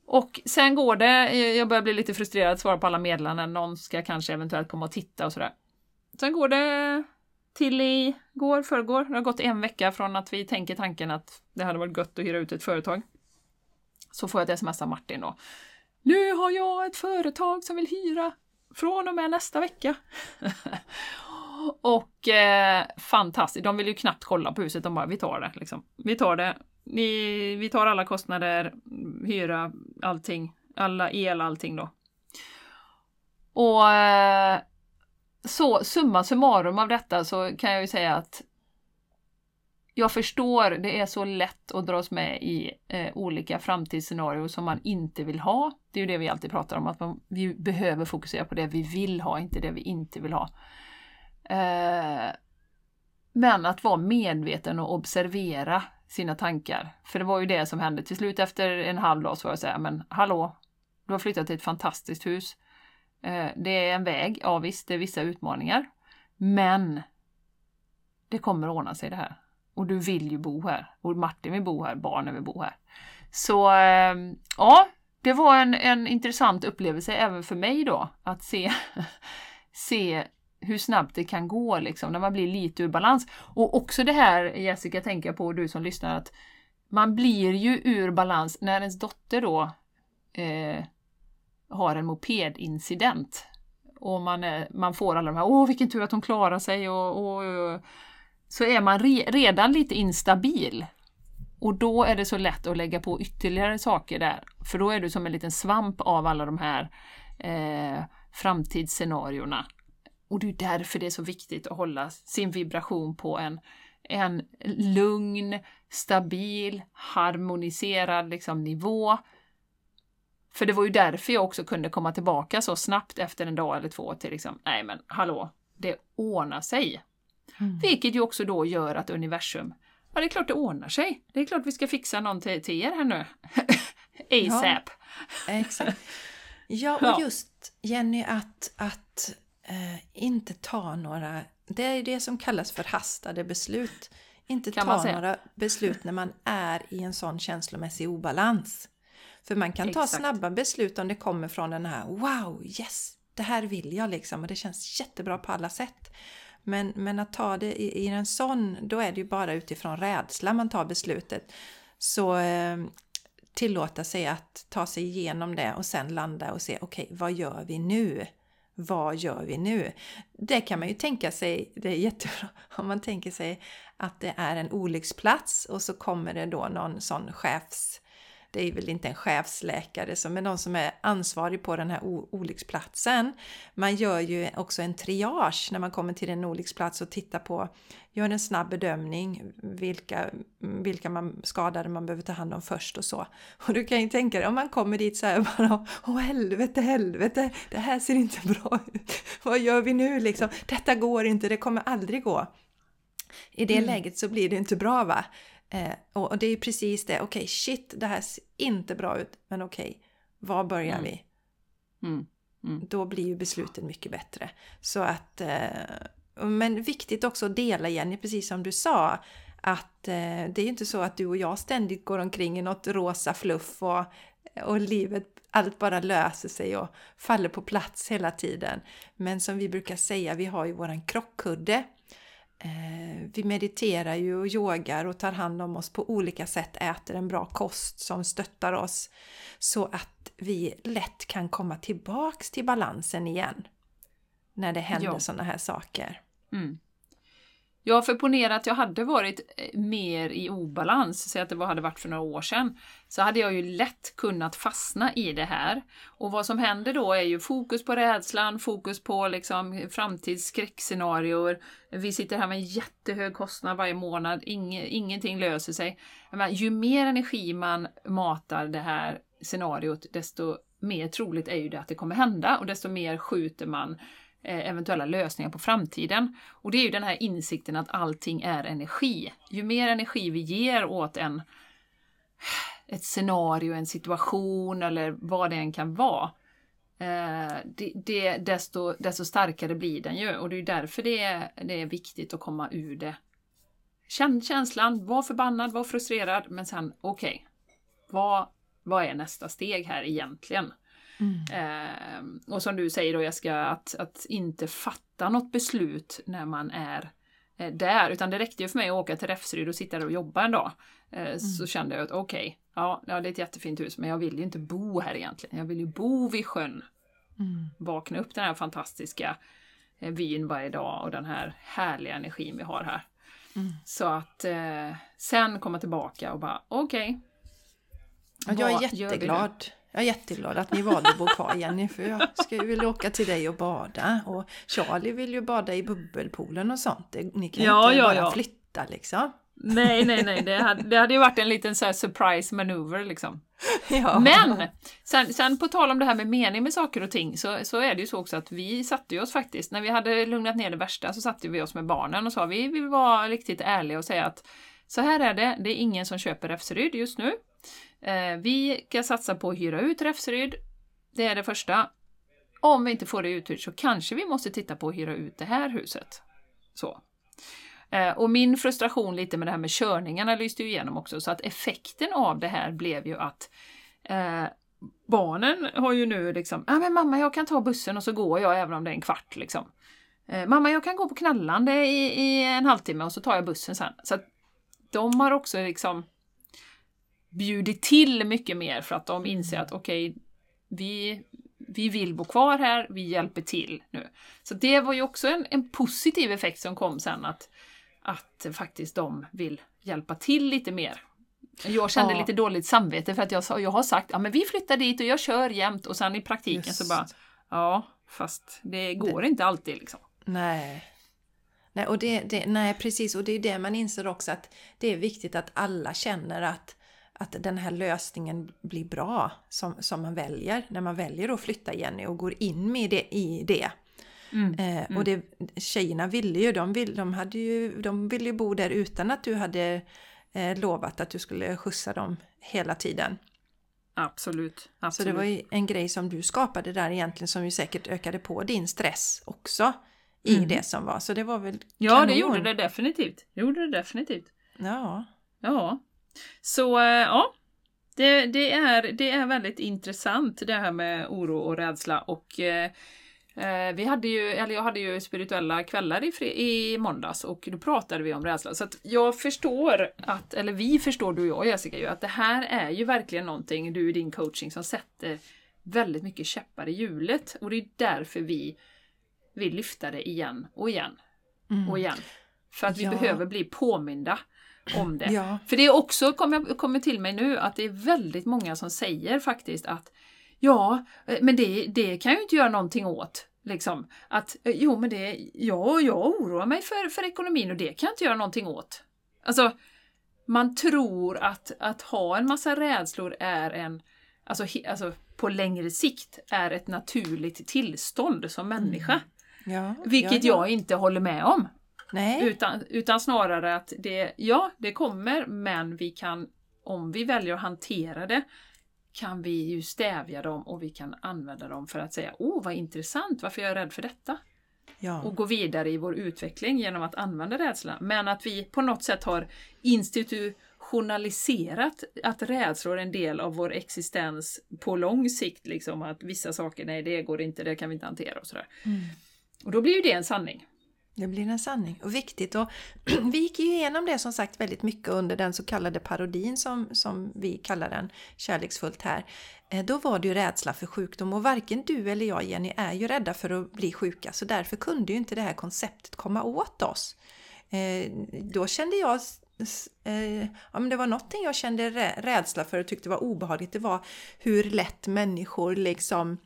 Och sen går det, eh, jag börjar bli lite frustrerad, svara på alla meddelanden, någon ska kanske eventuellt komma och titta och sådär. Sen går det till i går, förrgår. Det har gått en vecka från att vi tänker tanken att det hade varit gött att hyra ut ett företag. Så får jag ett sms av Martin då. Nu har jag ett företag som vill hyra från och med nästa vecka. och eh, fantastiskt, de vill ju knappt kolla på huset, de bara vi tar det. Liksom. Vi tar det, vi, vi tar alla kostnader, hyra, allting, alla el, allting då. Och eh, så summa summarum av detta så kan jag ju säga att jag förstår, det är så lätt att dras med i eh, olika framtidsscenarier som man inte vill ha. Det är ju det vi alltid pratar om, att man, vi behöver fokusera på det vi vill ha, inte det vi inte vill ha. Eh, men att vara medveten och observera sina tankar. För det var ju det som hände till slut efter en halv dag så var jag här, men hallå, du har flyttat till ett fantastiskt hus. Eh, det är en väg, ja visst, det är vissa utmaningar. Men det kommer att ordna sig det här. Och du vill ju bo här. Och Martin vill bo här, barnen vill bo här. Så ehm, ja, det var en, en intressant upplevelse även för mig då att se, se hur snabbt det kan gå liksom när man blir lite ur balans. Och också det här Jessica tänker jag på, du som lyssnar, att man blir ju ur balans när ens dotter då eh, har en mopedincident. Och man, är, man får alla de här, åh vilken tur att hon klarar sig och, och, och så är man re, redan lite instabil. Och då är det så lätt att lägga på ytterligare saker där, för då är du som en liten svamp av alla de här eh, framtidsscenarierna. Och det är därför det är så viktigt att hålla sin vibration på en, en lugn, stabil, harmoniserad liksom, nivå. För det var ju därför jag också kunde komma tillbaka så snabbt efter en dag eller två till liksom, nej men hallå, det ordnar sig. Mm. Vilket ju också då gör att universum, ja det är klart det ordnar sig. Det är klart vi ska fixa någon till, till er här nu. ASAP. Ja, exakt. Ja, och just Jenny att, att eh, inte ta några, det är det som kallas förhastade beslut. Inte kan ta några beslut när man är i en sån känslomässig obalans. För man kan Exakt. ta snabba beslut om det kommer från den här Wow, yes! Det här vill jag liksom och det känns jättebra på alla sätt. Men, men att ta det i, i en sån, då är det ju bara utifrån rädsla man tar beslutet. Så eh, tillåta sig att ta sig igenom det och sen landa och se okej, okay, vad gör vi nu? Vad gör vi nu? Det kan man ju tänka sig, det är jättebra om man tänker sig att det är en olycksplats och så kommer det då någon sån chefs det är väl inte en chefsläkare som är någon som är ansvarig på den här olycksplatsen. Man gör ju också en triage när man kommer till en olycksplats och tittar på, gör en snabb bedömning, vilka, vilka man, skadade man behöver ta hand om först och så. Och du kan ju tänka dig om man kommer dit så här bara, åh helvete, helvete, det här ser inte bra ut. Vad gör vi nu liksom? Detta går inte, det kommer aldrig gå. I det mm. läget så blir det inte bra va? Eh, och, det är precis det, okej okay, shit det här ser inte bra ut, men okej, okay, var börjar mm. vi? Mm. Mm. Då blir ju besluten mycket bättre. Så att, eh, men viktigt också att dela Jenny, precis som du sa, att eh, det är ju inte så att du och jag ständigt går omkring i något rosa fluff och, och livet, allt bara löser sig och faller på plats hela tiden. Men som vi brukar säga, vi har ju våran krockkudde vi mediterar ju och yogar och tar hand om oss på olika sätt, äter en bra kost som stöttar oss så att vi lätt kan komma tillbaks till balansen igen när det händer sådana här saker. Mm. Ja, för ponera att jag hade varit eh, mer i obalans, säg att det hade varit för några år sedan, så hade jag ju lätt kunnat fastna i det här. Och vad som händer då är ju fokus på rädslan, fokus på liksom framtidsskräckscenarier. Vi sitter här med en jättehög kostnad varje månad, Inge, ingenting löser sig. Men ju mer energi man matar det här scenariot, desto mer troligt är ju det att det kommer hända och desto mer skjuter man Eh, eventuella lösningar på framtiden. Och det är ju den här insikten att allting är energi. Ju mer energi vi ger åt en, ett scenario, en situation eller vad det än kan vara, eh, det, det, desto, desto starkare blir den ju. Och det är därför det är, det är viktigt att komma ur det. Känn känslan, var förbannad, var frustrerad, men sen okej, okay, vad, vad är nästa steg här egentligen? Mm. Eh, och som du säger då Jessica, att, att inte fatta något beslut när man är eh, där, utan det räckte ju för mig att åka till Räfsryd och sitta där och jobba en dag. Eh, Så Mm. kände jag att okej, ja, ja, det är ett jättefint hus, men jag vill ju inte bo här egentligen. Jag vill ju bo vid sjön. Mm. Vakna upp den här fantastiska eh, vyn varje dag och den här härliga energin vi har här. Mm. Så att eh, sen komma tillbaka och bara okej. Ja, jag är jätteglad. Jag är jätteglad att ni valde att bo kvar Jenny, för jag ju vilja åka till dig och bada. Och Charlie vill ju bada i bubbelpoolen och sånt. Ni kan Ja, inte ja, bara ja. flytta liksom. Nej, nej, nej, det hade, det hade ju varit en liten så surprise maneuver liksom. Ja. Men sen, sen på tal om det här med mening med saker och ting så, så är det ju så också att vi satte oss faktiskt, när vi hade lugnat ner det värsta så satte vi oss med barnen och sa vi vill vara riktigt ärliga och säga att så här är det, det är ingen som köper Räfseryd just nu. Eh, vi ska satsa på att hyra ut Räfseryd. Det är det första. Om vi inte får det uthyrt så kanske vi måste titta på att hyra ut det här huset. Så. Eh, Och min frustration lite med det här med körningarna lyste ju igenom också, så att effekten av det här blev ju att eh, barnen har ju nu liksom, ja ah, men mamma jag kan ta bussen och så går jag även om det är en kvart liksom. Eh, mamma jag kan gå på knallande i, i en halvtimme och så tar jag bussen sen. Så att de har också liksom bjudit till mycket mer för att de inser att okej, vi, vi vill bo kvar här, vi hjälper till nu. Så det var ju också en, en positiv effekt som kom sen att, att faktiskt de vill hjälpa till lite mer. Jag kände Ja. lite dåligt samvete för att jag, jag har sagt ja men vi flyttar dit och jag kör jämt och sen i praktiken Just. så bara ja fast det går inte alltid liksom. Nej. Nej, och det, det, nej, precis. Och det är det man inser också att det är viktigt att alla känner att, att den här lösningen blir bra som, som man väljer. När man väljer att flytta Jenny och går in med det, i det. Eh, Och det, tjejerna ville ju, de, vill, de, hade ju, de ville ju bo där utan att du hade eh, lovat att du skulle skjutsa dem hela tiden. Absolut. absolut. Så det var ju en grej som du skapade där egentligen som ju säkert ökade på din stress också i det som var. Så det var väl Ja, kanon. det gjorde det definitivt. Det gjorde det definitivt. Ja. Ja. Så, eh, ja. Det, det, är, det är väldigt intressant det här med oro och rädsla och eh, eh, vi hade ju, eller jag hade ju spirituella kvällar i, i måndags och då pratade vi om rädsla. Så att jag förstår att, eller vi förstår du och jag Jessica ju, att det här är ju verkligen någonting, du i din coaching, som sätter väldigt mycket käppar i hjulet. Och det är därför vi vill lyfta det igen och igen och igen. För att vi Ja. behöver bli påminda om det. Ja. För det är också, kommer kommer till mig nu, att det är väldigt många som säger faktiskt att ja, eh, men det, det kan jag ju inte göra någonting åt. Liksom. Att eh, jo, men det, ja, jag oroar mig för, för ekonomin och det kan jag inte göra någonting åt. Alltså, man tror att, att ha en massa rädslor är en, alltså, he, alltså på längre sikt, är ett naturligt tillstånd som människa. Ja, Vilket ja, ja. jag inte håller med om. Nej, Utan, utan snarare att det, ja, det kommer, men vi kan, om vi väljer att hantera det, kan vi ju stävja dem och vi kan använda dem för att säga åh vad intressant, varför är jag rädd för detta? ja. Och gå vidare i vår utveckling genom att använda rädsla. Men att vi på något sätt har institutionaliserat att rädslor är en del av vår existens på lång sikt. Liksom att vissa saker, nej det går inte, det kan vi inte hantera och sådär. Mm. Och då blir ju det en sanning. Det blir en sanning och viktigt. Och vi gick ju igenom det som sagt väldigt mycket under den så kallade parodin som, som vi kallar den kärleksfullt här. Eh, då var det ju rädsla för sjukdom och varken du eller jag Jenny är ju rädda för att bli sjuka så därför kunde ju inte det här konceptet komma åt oss. Eh, då kände jag eh, ja, men det var någonting jag kände rädsla för och tyckte var obehagligt. Det var hur lätt människor liksom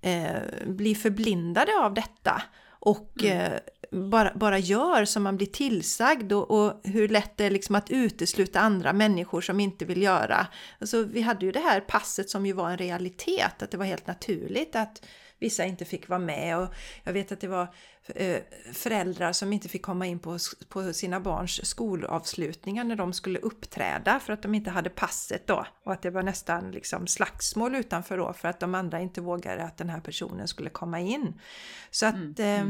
eh, blir förblindade av detta och eh, bara, bara gör som man blir tillsagd och, och hur lätt det är liksom att utesluta andra människor som inte vill göra. Alltså, vi hade ju det här passet som ju var en realitet, att det var helt naturligt att vissa inte fick vara med och jag vet att det var eh, föräldrar som inte fick komma in på, på sina barns skolavslutningar när de skulle uppträda för att de inte hade passet då och att det var nästan liksom slagsmål utanför då för att de andra inte vågade att den här personen skulle komma in. Så att eh,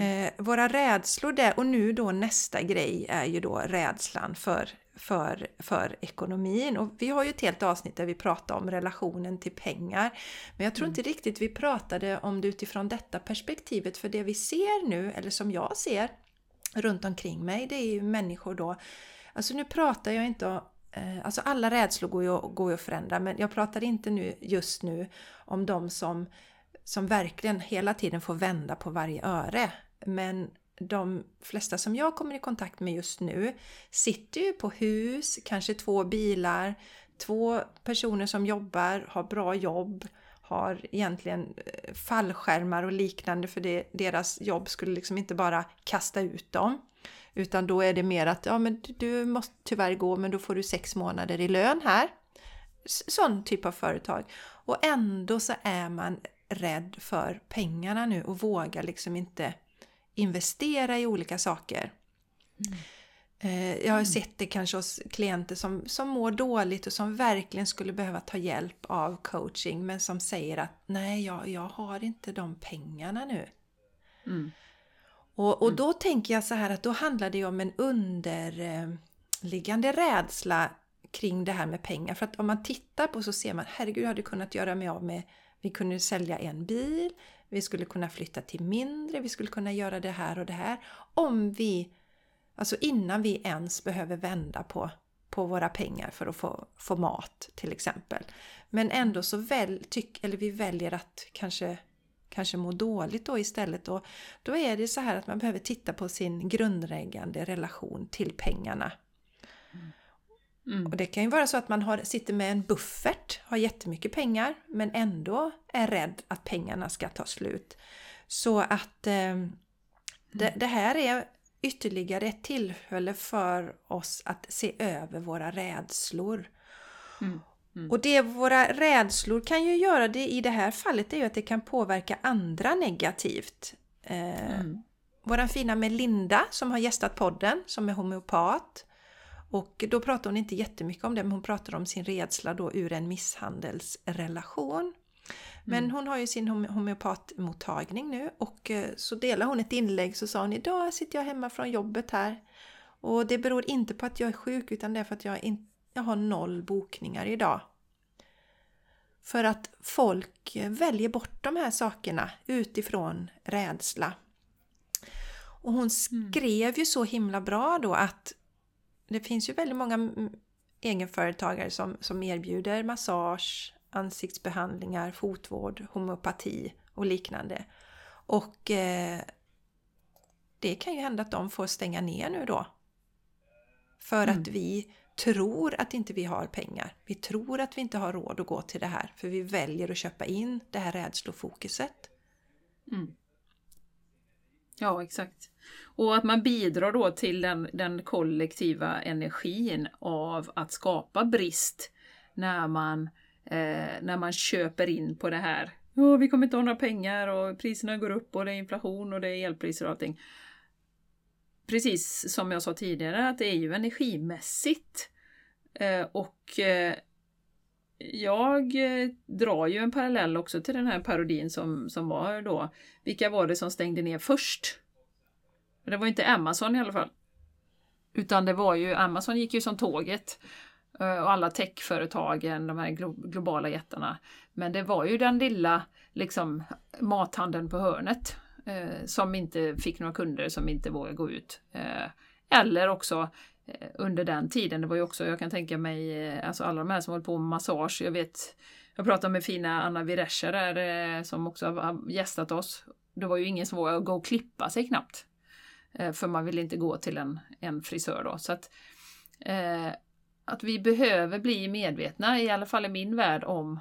Eh, våra rädslor där och nu då nästa grej är ju då rädslan för, för, för ekonomin. Och vi har ju ett helt avsnitt där vi pratar om relationen till pengar. Men jag tror inte riktigt vi pratade om det utifrån detta perspektivet för det vi ser nu, eller som jag ser, runt omkring mig, det är ju människor då, alltså nu pratar jag inte om eh, Alltså alla rädslor går ju, går ju att förändra men jag pratar inte nu just nu om de som, som verkligen hela tiden får vända på varje öre. Men de flesta som jag kommer i kontakt med just nu sitter ju på hus, kanske två bilar, två personer som jobbar, har bra jobb, har egentligen eh, fallskärmar och liknande för det, deras jobb skulle liksom inte bara kasta ut dem. Utan då är det mer att ja, men du måste tyvärr gå men då får du sex månader i lön här. Sån typ av företag. Och ändå så är man rädd för pengarna nu och vågar liksom inte investera i olika saker. Mm. Eh, jag har mm. sett det kanske hos klienter som, som mår dåligt och som verkligen skulle behöva ta hjälp av coaching men som säger att nej, jag, jag har inte de pengarna nu. Mm. Och, och mm. då tänker jag så här att då handlar det om en underliggande rädsla kring det här med pengar. För att om man tittar på så ser man, herregud, jag hade kunnat göra mig av med, vi kunde sälja en bil, vi skulle kunna flytta till mindre, vi skulle kunna göra det här och det här. Om vi, alltså innan vi ens behöver vända på, på våra pengar för att få, få mat till exempel. Men ändå så väl, tyck, eller vi väljer att kanske kanske må dåligt då istället. Och då är det så här att man behöver titta på sin grundläggande relation till pengarna. Mm. Och Det kan ju vara så att man har, sitter med en buffert, har jättemycket pengar men ändå är rädd att pengarna ska ta slut. Så att eh, det, det, här är ytterligare ett tillfälle för oss att se över våra rädslor. Mm. Mm. Och det våra rädslor kan ju göra det i det här fallet är ju att det kan påverka andra negativt. Eh, mm. Våran fina Melinda som har gästat podden, som är homeopat. Och då pratar hon inte jättemycket om det, men hon pratar om sin rädsla då ur en misshandelsrelation. Men mm. hon har ju sin homeopatmottagning nu och eh, så delar hon ett inlägg så sa hon idag sitter jag hemma från jobbet här och det beror inte på att jag är sjuk utan det är för att jag, in, jag har noll bokningar idag. För att folk väljer bort de här sakerna utifrån rädsla. Och hon mm. skrev ju så himla bra då att det finns ju väldigt många egenföretagare som, som erbjuder massage, ansiktsbehandlingar, fotvård, homeopati och liknande. Och eh, det kan ju hända att de får stänga ner nu då. För mm. att vi tror att inte vi har pengar. Vi tror att vi inte har råd att gå till det här för vi väljer att köpa in det här rädslofokuset. Mm. Ja, exakt. Och att man bidrar då till den, den kollektiva energin av att skapa brist när man, eh, när man köper in på det här. Oh, vi kommer inte ha några pengar och priserna går upp och det är inflation och det är elpriser och allting. Precis som jag sa tidigare att det är ju energimässigt. Eh, och eh, jag eh, drar ju en parallell också till den här parodin som, som var då. Vilka var det som stängde ner först? Det var inte Amazon i alla fall. Utan det var ju, Amazon gick ju som tåget. Eh, och alla techföretagen, de här globala jättarna. Men det var ju den lilla liksom, mathandeln på hörnet eh, som inte fick några kunder, som inte vågade gå ut. Eh, eller också Eh, under den tiden. Det var ju också, jag kan tänka mig, eh, alltså alla de här som håller på med massage. Jag vet, jag pratade med fina Anna Virescher där eh, som också har gästat oss. Det var ju ingen som vågade gå och klippa sig knappt. För man vill inte gå till en, en frisör då. Så att, eh, att vi behöver bli medvetna, i alla fall i min värld, om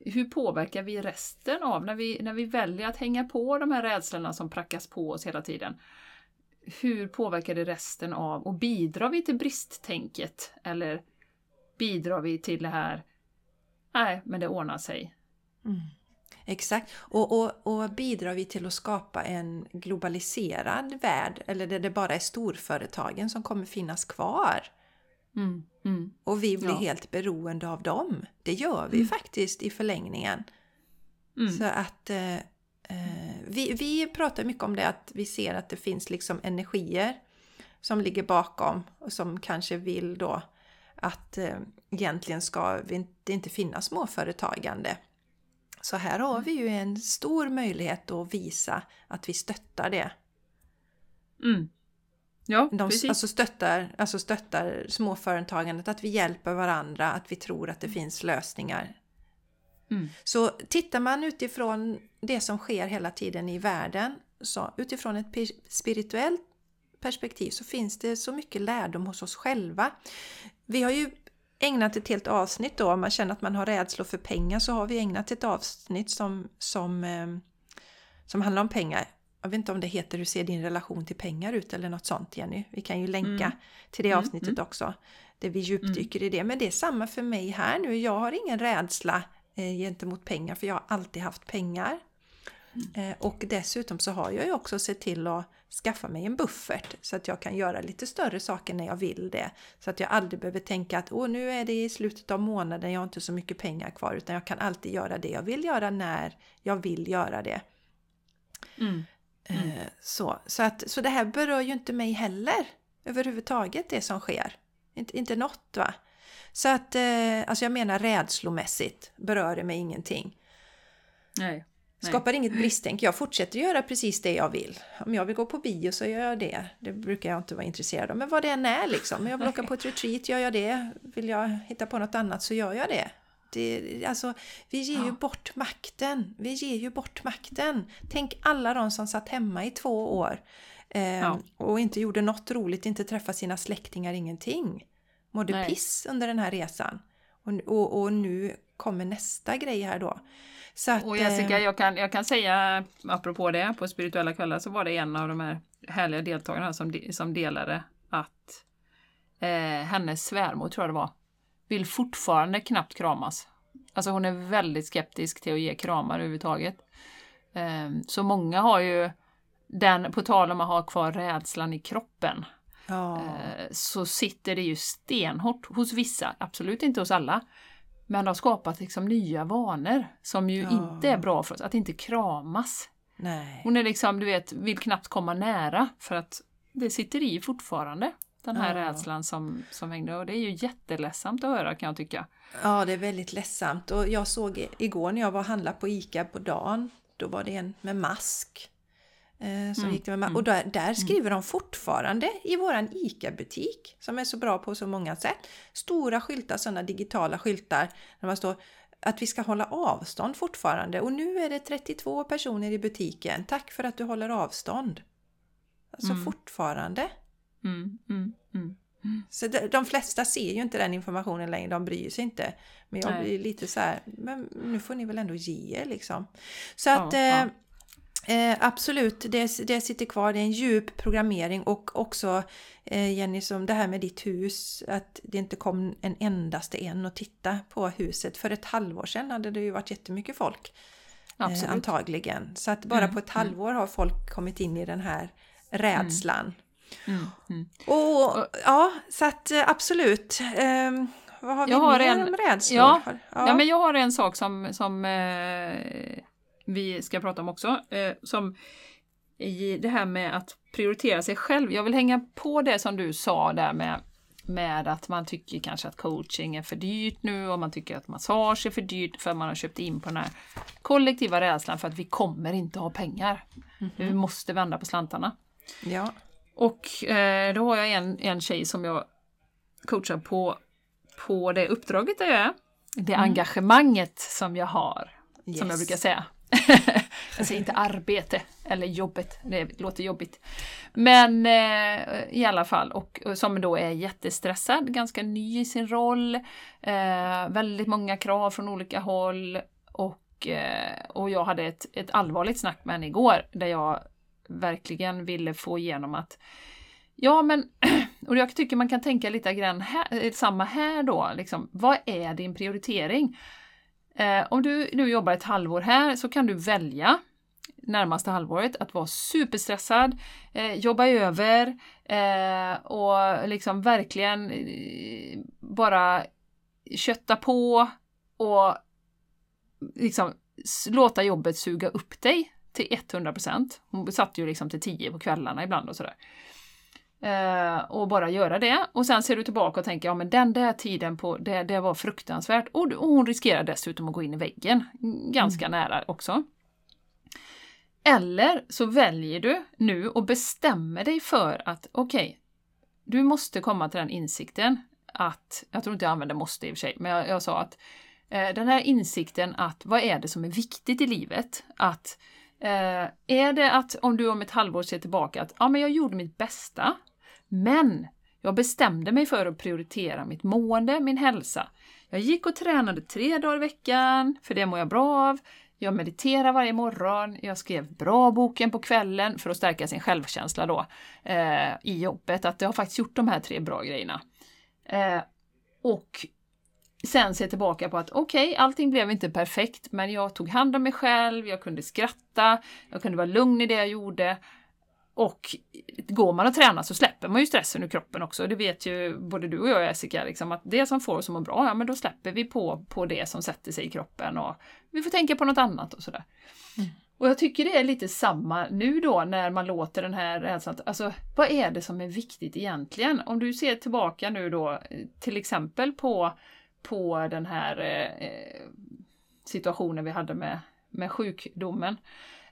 hur påverkar vi resten av när vi, när vi väljer att hänga på de här rädslorna som prackas på oss hela tiden hur påverkar det resten av och bidrar vi till bristtänket eller bidrar vi till det här, nej men det ordnar sig. Mm. Exakt, och, och, och bidrar vi till att skapa en globaliserad värld eller där det bara är storföretagen som kommer finnas kvar? Mm. Mm. Och vi blir ja. helt beroende av dem. Det gör vi mm. faktiskt i förlängningen. Mm. Så att eh, Eh, vi, vi pratar mycket om det att vi ser att det finns liksom energier som ligger bakom och som kanske vill då att eh, egentligen ska det inte finnas småföretagande. Så här har vi ju en stor möjlighet att visa att vi stöttar det. Mm. Ja, De precis. alltså stöttar, alltså stöttar småföretagandet, att vi hjälper varandra, att vi tror att det finns lösningar. Mm. Så tittar man utifrån det som sker hela tiden i världen, så utifrån ett pi- spirituellt perspektiv så finns det så mycket lärdom hos oss själva. Vi har ju ägnat ett helt avsnitt då, om man känner att man har rädslor för pengar så har vi ägnat ett avsnitt som, som, eh, som handlar om pengar. Jag vet inte om det heter Hur ser din relation till pengar ut eller något sånt Jenny. Vi kan ju länka Mm. till det Mm, avsnittet mm. också. Där vi djupdyker i det. Men det är samma för mig här nu. Jag har ingen rädsla gentemot pengar för jag har alltid haft pengar. Eh, och dessutom så har jag ju också sett till att skaffa mig en buffert så att jag kan göra lite större saker när jag vill det. Så att jag aldrig behöver tänka att Åh, nu är det i slutet av månaden, jag har inte så mycket pengar kvar utan jag kan alltid göra det jag vill göra när jag vill göra det. Mm. Mm. Eh, Så, så, att, så det här berör ju inte mig heller överhuvudtaget det som sker. Inte, inte något va. Så att, eh, alltså jag menar rädslomässigt berör det mig ingenting. Nej. Nej. Skapar inget bristtänk. Jag fortsätter göra precis det jag vill. Om jag vill gå på bio så gör jag det. Det brukar jag inte vara intresserad av. Men vad det än är liksom. Om jag vill åka på ett retreat gör jag det. Vill jag hitta på något annat så gör jag det. det alltså, vi ger ju Ja. bort makten. Vi ger ju bort makten. Tänk alla de som satt hemma i två år. Eh, Ja. Och inte gjorde något roligt, inte träffade sina släktingar, ingenting. Mådde Nej. piss under den här resan. Och, och, och nu kommer nästa grej här då. Så att, Och Jessica, eh, jag kan, jag kan säga, apropå det, på spirituella kvällar så var det en av de här härliga deltagarna som, som delade att eh, hennes svärmor, tror jag det var, vill fortfarande knappt kramas. Alltså hon är väldigt skeptisk till att ge kramar överhuvudtaget. Eh, så många har ju den, på tal om att ha kvar rädslan i kroppen, ja. eh, så sitter det ju stenhårt hos vissa, absolut inte hos alla. Men det har skapat liksom nya vanor som ju Ja. inte är bra för oss, att inte kramas. Nej. Hon är liksom, du vet, vill knappt komma nära för att det sitter i fortfarande. Den här Ja. rädslan som, som hängde och det är ju jätteledsamt att höra kan jag tycka. Ja, det är väldigt ledsamt. Och jag såg igår när jag var och handlade på ICA på dagen, då var det en med mask. Eh, som Mm, gick det med mm. Och där, där skriver de fortfarande i våran ICA-butik, som är så bra på så många sätt, stora skyltar, sådana digitala skyltar, där man står att vi ska hålla avstånd fortfarande. Och nu är det 32 personer i butiken. Tack för att du håller avstånd. Alltså Mm. fortfarande. Mm, mm, mm. Så de, de flesta ser ju inte den informationen längre, de bryr sig inte. Men jag Nej. blir lite så här, men nu får ni väl ändå ge er liksom. Så att Ja, eh, ja. Eh, absolut, det, det sitter kvar, det är en djup programmering och också eh, Jenny, som det här med ditt hus, att det inte kom en endaste en och titta på huset. För ett halvår sedan hade det ju varit jättemycket folk. Eh, antagligen. Så att bara Mm, på ett halvår har folk kommit in i den här rädslan. Mm, mm. Och, ja, så att eh, absolut. Ehm, vad har vi Jag har mer en- om rädslor? ja, Har- Ja. men jag har en sak som, som eh, vi ska prata om också. Eh, som i det här med att prioritera sig själv. Jag vill hänga på det som du sa där med, med att man tycker kanske att coaching är för dyrt nu och man tycker att massage är för dyrt för man har köpt in på den här kollektiva rädslan för att vi kommer inte ha pengar. Vi måste vända på slantarna. ja. Och eh, då har jag en, en tjej som jag coachar på, på det uppdraget där jag är. Det engagemanget som jag har, som jag Yes. brukar säga. jag säger inte arbete eller jobbet, det låter jobbigt. Men eh, i alla fall, och, och som då är jättestressad, ganska ny i sin roll, eh, väldigt många krav från olika håll. Och, eh, och jag hade ett, ett allvarligt snack med henne igår där jag verkligen ville få igenom att Ja men, och jag tycker man kan tänka lite grann här, eh, samma här då, liksom, vad är din prioritering? Eh, om du nu jobbar ett halvår här så kan du välja närmaste halvåret att vara superstressad, eh, jobba över eh, och liksom verkligen eh, bara kötta på och liksom låta jobbet suga upp dig till 100%. Hon satt ju liksom till 10 på kvällarna ibland och sådär. Eh, och bara göra det. Och sen ser du tillbaka och tänker, ja men den där tiden på, det, det var fruktansvärt. Och, och hon riskerar dessutom att gå in i väggen, ganska nära också. Eller så väljer du nu och bestämmer dig för att okej, okay, du måste komma till den insikten att, jag tror inte jag använder måste i och för sig, men jag, jag sa att eh, den här insikten att vad är det som är viktigt i livet? Att eh, är det att om du om ett halvår ser tillbaka att ja, men jag gjorde mitt bästa, men jag bestämde mig för att prioritera mitt mående, min hälsa. Jag gick och tränade tre dagar i veckan, för det mår jag bra av. Jag mediterar varje morgon, jag skrev bra boken på kvällen för att stärka sin självkänsla då eh, i jobbet, att jag har faktiskt gjort de här tre bra grejerna. Eh, och sen se tillbaka på att okej, okay, allting blev inte perfekt, men jag tog hand om mig själv, jag kunde skratta, jag kunde vara lugn i det jag gjorde. Och går man och tränar så släpper man ju stressen ur kroppen också. Det vet ju både du och jag Jessica, liksom, att det som får oss att må bra, ja men då släpper vi på, på det som sätter sig i kroppen och vi får tänka på något annat och sådär. Mm. Och jag tycker det är lite samma nu då när man låter den här rädslan, alltså vad är det som är viktigt egentligen? Om du ser tillbaka nu då till exempel på, på den här eh, situationen vi hade med, med sjukdomen.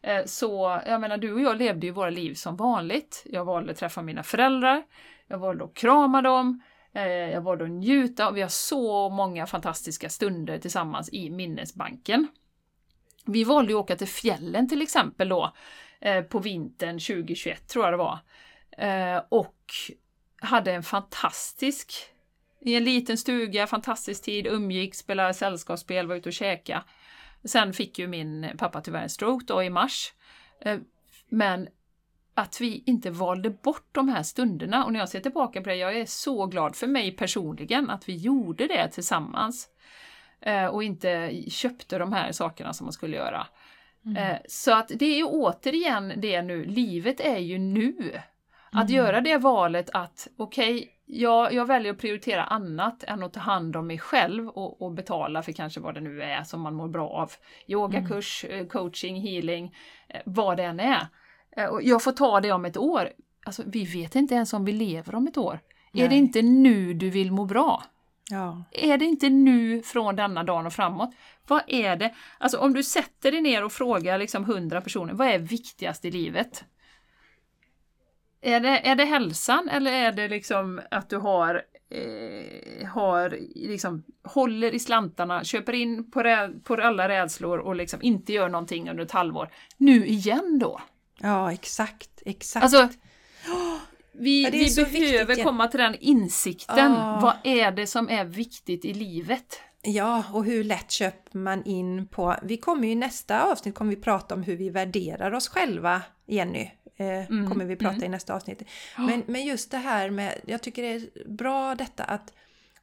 Eh, så jag menar, du och jag levde ju våra liv som vanligt. Jag valde att träffa mina föräldrar, jag valde att krama dem, eh, jag valde att njuta och vi har så många fantastiska stunder tillsammans i minnesbanken. Vi valde att åka till fjällen till exempel då eh, på vintern 2021 tror jag det var. Och hade en fantastisk, i en liten stuga, fantastisk tid, umgicks, spelade sällskapsspel, var ute och käkade. Sen fick ju min pappa tyvärr en stroke då i mars. Eh, men att vi inte valde bort de här stunderna och när jag ser tillbaka på det, jag är så glad för mig personligen att vi gjorde det tillsammans. Eh, och inte köpte de här sakerna som man skulle göra. Mm. Eh, så att det är ju återigen det nu, livet är ju nu. Att mm. göra det valet att okej, okay, jag, jag väljer att prioritera annat än att ta hand om mig själv och, och betala för kanske vad det nu är som man mår bra av. Yogakurs, mm. Eh, coaching, healing, eh, vad det än är. Eh, och jag får ta det om ett år. Alltså, vi vet inte ens om vi lever om ett år. Nej. Är det inte nu du vill må bra? Ja. Är det inte nu från denna dagen och framåt? Vad är det? Alltså om du sätter dig ner och frågar liksom hundra personer, vad är viktigast i livet? Är det, är det hälsan eller är det liksom att du har, eh, har liksom, håller i slantarna, köper in på, rä, på alla rädslor och liksom inte gör någonting under ett halvår. Nu igen då? Ja, exakt, exakt. Alltså, vi, ja, vi behöver viktigt. komma till den insikten. Ja. Vad är det som är viktigt i livet? Ja, och hur lätt köper man in på... Vi kommer ju i nästa avsnitt kommer vi prata om hur vi värderar oss själva, Jenny. Eh, mm, kommer vi prata mm. i nästa avsnitt. Men, men just det här med, jag tycker det är bra detta att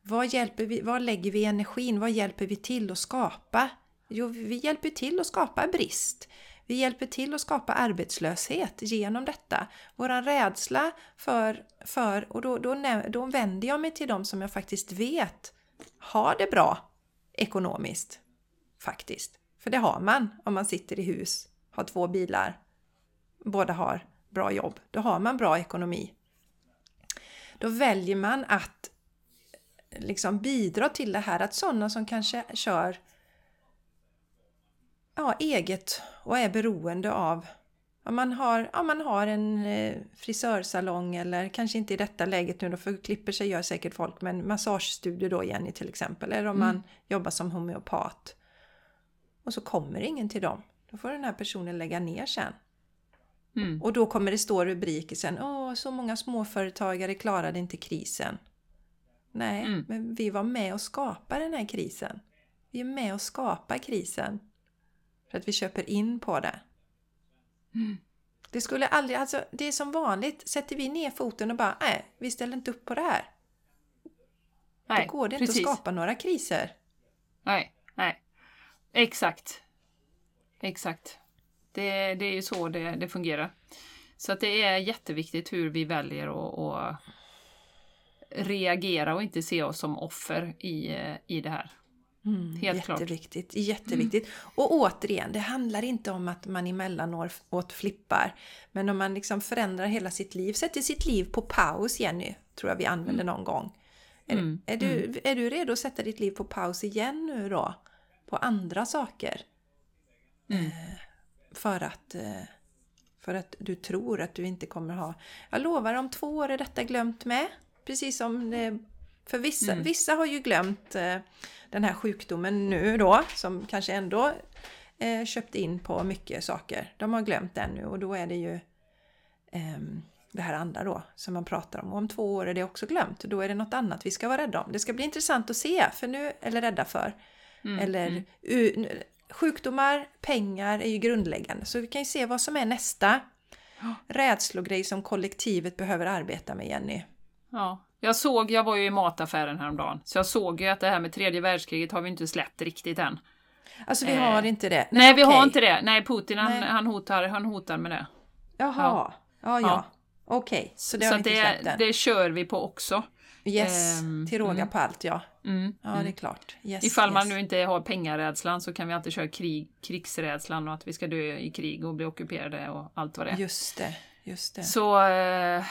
vad, hjälper vi, vad lägger vi energin? Vad hjälper vi till att skapa? Jo, vi hjälper till att skapa brist. Vi hjälper till att skapa arbetslöshet genom detta. Våran rädsla för, för och då, då, då vänder jag mig till dem som jag faktiskt vet har det bra ekonomiskt. Faktiskt. För det har man om man sitter i hus, har två bilar, båda har bra jobb, då har man bra ekonomi. Då väljer man att liksom bidra till det här att sådana som kanske kör ja, eget och är beroende av om man har, ja, man har en eh, frisörsalong eller kanske inte i detta läget nu då för klipper sig gör säkert folk men massagestudio då Jenny till exempel eller om mm. man jobbar som homeopat och så kommer ingen till dem. Då får den här personen lägga ner sen. Mm. Och då kommer det stå rubriker sen. Åh, så många småföretagare klarade inte krisen. Nej, mm. men vi var med och skapade den här krisen. Vi är med och skapar krisen. För att vi köper in på det. Mm. Det skulle aldrig, alltså det är som vanligt. Sätter vi ner foten och bara, nej, vi ställer inte upp på det här. Nej, då går det precis. inte att skapa några kriser. Nej, nej. Exakt. Exakt. Det, det är ju så det, det fungerar. Så att det är jätteviktigt hur vi väljer att reagera och inte se oss som offer i, i det här. Mm, Helt jätteviktigt, klart. jätteviktigt. Mm. Och återigen, det handlar inte om att man emellanåt flippar. Men om man liksom förändrar hela sitt liv, sätter sitt liv på paus, Jenny, tror jag vi använder mm. någon gång. Är, mm, är, du, mm. är du redo att sätta ditt liv på paus igen nu då? På andra saker? Eh, för att eh, För att du tror att du inte kommer ha... Jag lovar, om två år är detta glömt med. Precis som det... För vissa, Mm. vissa har ju glömt eh, den här sjukdomen nu då, som kanske ändå eh, köpt in på mycket saker. De har glömt den nu och då är det ju ehm, det här andra då som man pratar om. Och om två år är det också glömt. Då är det något annat vi ska vara rädda om. Det ska bli intressant att se, för nu, eller rädda för. Mm, Eller mm. Sjukdomar, pengar är ju grundläggande. Så vi kan ju se vad som är nästa Ja. rädslogrej som kollektivet behöver arbeta med, Jenny. Ja. Jag såg, jag var ju i mataffären häromdagen, så jag såg ju att det här med tredje världskriget har vi inte släppt riktigt än. Alltså vi Eh, har inte det. Nej, vi okej. har inte det. Nej, Putin han, Nej. han, hotar, han hotar med det. Jaha, ja, ja. Ja. Okej, så det så har vi att inte det, släppt än. det kör vi på också. Yes, ehm, till råga mm. på allt ja. Mm, Ja, mm. det är klart. Yes, Ifall man yes. nu inte har pengarädslan så kan vi alltid köra krig, krigsrädslan och att vi ska dö i krig och bli ockuperade och allt vad det är. Just det, just det. Så eh,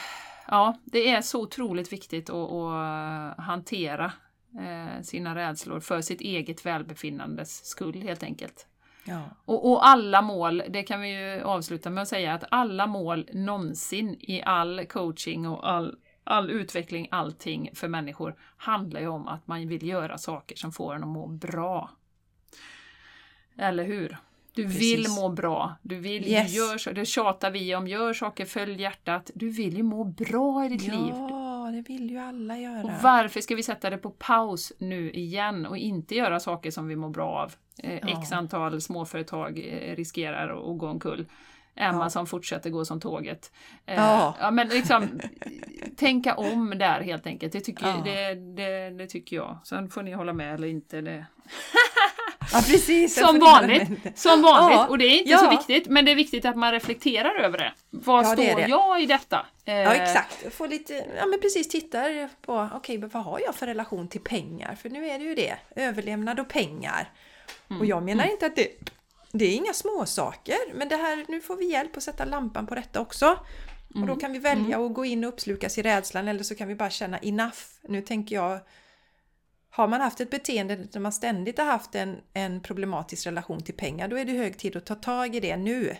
ja, det är så otroligt viktigt att, att hantera eh, sina rädslor för sitt eget välbefinnandes skull helt enkelt. Ja. Och, och alla mål, det kan vi ju avsluta med att säga att alla mål någonsin i all coaching och all, all utveckling, allting för människor handlar ju om att man vill göra saker som får en att må bra. Eller hur? Du Precis. vill må bra. Du vill, Yes. du gör så, det tjatar vi om. Gör saker, följ hjärtat. Du vill ju må bra i ditt liv. ja, det vill ju alla göra. Och varför ska vi sätta det på paus nu igen och inte göra saker som vi mår bra av? Eh, Ja. X antal småföretag eh, riskerar att gå omkull. Emma Ja. som fortsätter gå som tåget. Eh, Ja. ja, men liksom tänka om där helt enkelt. Det tycker, Ja. det, det, det tycker jag. Sen får ni hålla med eller inte. Det. Ja, precis. Som vanligt. Som vanligt. Ja. Och det är inte Ja. så viktigt, men det är viktigt att man reflekterar över det. Vad Ja, det står det. jag i detta? Eh, Ja, exakt. Få lite, ja men precis, tittar på, okej, men vad har jag för relation till pengar? För nu är det ju det, överlevnad och pengar. Och jag menar inte att det, det är inga små saker men det här, nu får vi hjälp att sätta lampan på detta också. Och då kan vi välja att gå in och uppslukas i rädslan eller så kan vi bara känna enough. Nu tänker jag, har man haft ett beteende där man ständigt har haft en, en problematisk relation till pengar, då är det hög tid att ta tag i det nu.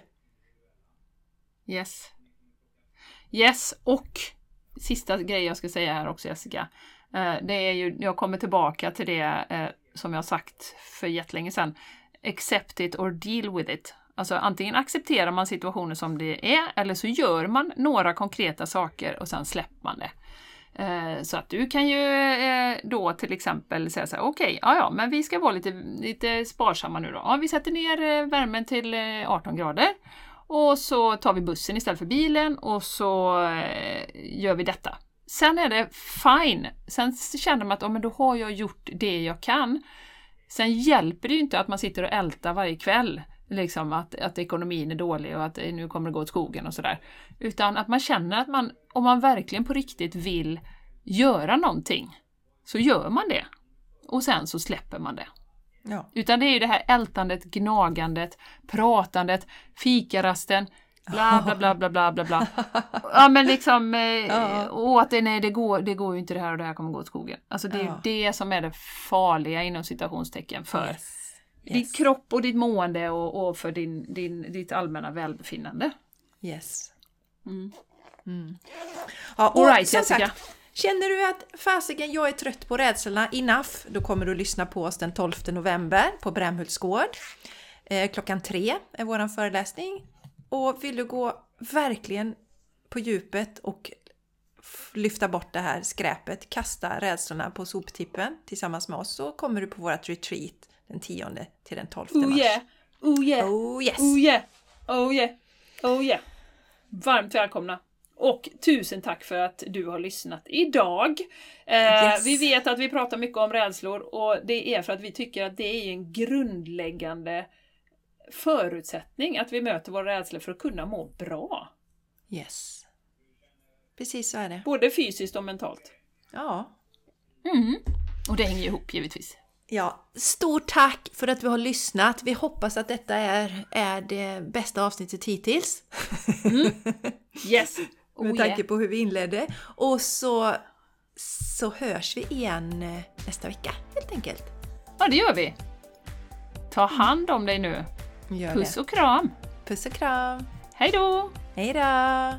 Yes. Yes, och sista grej jag ska säga här också Jessica. Eh, det är ju, jag kommer tillbaka till det eh, som jag sagt för jättelänge sedan. Accept it or deal with it. Alltså antingen accepterar man situationen som det är eller så gör man några konkreta saker och sen släpper man det. Eh, så att du kan ju eh, då till exempel säga så här, okej, ja ja, men vi ska vara lite, lite sparsamma nu då. Ja, vi sätter ner eh, värmen till 18 grader och så tar vi bussen istället för bilen och så gör vi detta. Sen är det fine. Sen känner man att ja, men då har jag gjort det jag kan. Sen hjälper det ju inte att man sitter och ältar varje kväll. Liksom att, att ekonomin är dålig och att nu kommer det gå åt skogen och sådär. Utan att man känner att man, om man verkligen på riktigt vill göra någonting, så gör man det. Och sen så släpper man det. Ja. Utan det är ju det här ältandet, gnagandet, pratandet, fikarasten, bla bla bla bla bla bla bla. Ja men liksom, eh, och det, nej, det, går, det går ju inte det här och det här kommer gå åt skogen. Alltså det är ju det som är det farliga inom citationstecken för Yes. din Yes. kropp och ditt mående och, och för din, din, ditt allmänna välbefinnande. Yes. Mm. Ja, och right, som Jessica. sagt, känner du att fasiken, jag är trött på rädslorna, enough, då kommer du lyssna på oss den 12 november på Brämhults gård. Eh, klockan tre är våran föreläsning. Och vill du gå verkligen på djupet och lyfta bort det här skräpet, kasta rädslorna på soptippen tillsammans med oss så kommer du på vårt retreat den 10 till den 12 mars. Oh yeah, oh yeah, Oh yes! oh yeah, oh yeah, oh yeah. Varmt välkomna! Och tusen tack för att du har lyssnat idag. Eh, Yes. Vi vet att vi pratar mycket om rädslor och det är för att vi tycker att det är en grundläggande förutsättning att vi möter våra rädslor för att kunna må bra. Yes. Precis så är det. Både fysiskt och mentalt. Ja. Mm. Och det hänger ihop givetvis. Ja, stort tack för att du har lyssnat. Vi hoppas att detta är, är det bästa avsnittet hittills. Yes! Oh, Med yeah. tanke på hur vi inledde. Och så, så hörs vi igen eh, nästa vecka helt enkelt. Ja, det gör vi. Ta hand om dig nu. Gör Puss det. och kram! Puss och kram! Hej då! Hej då!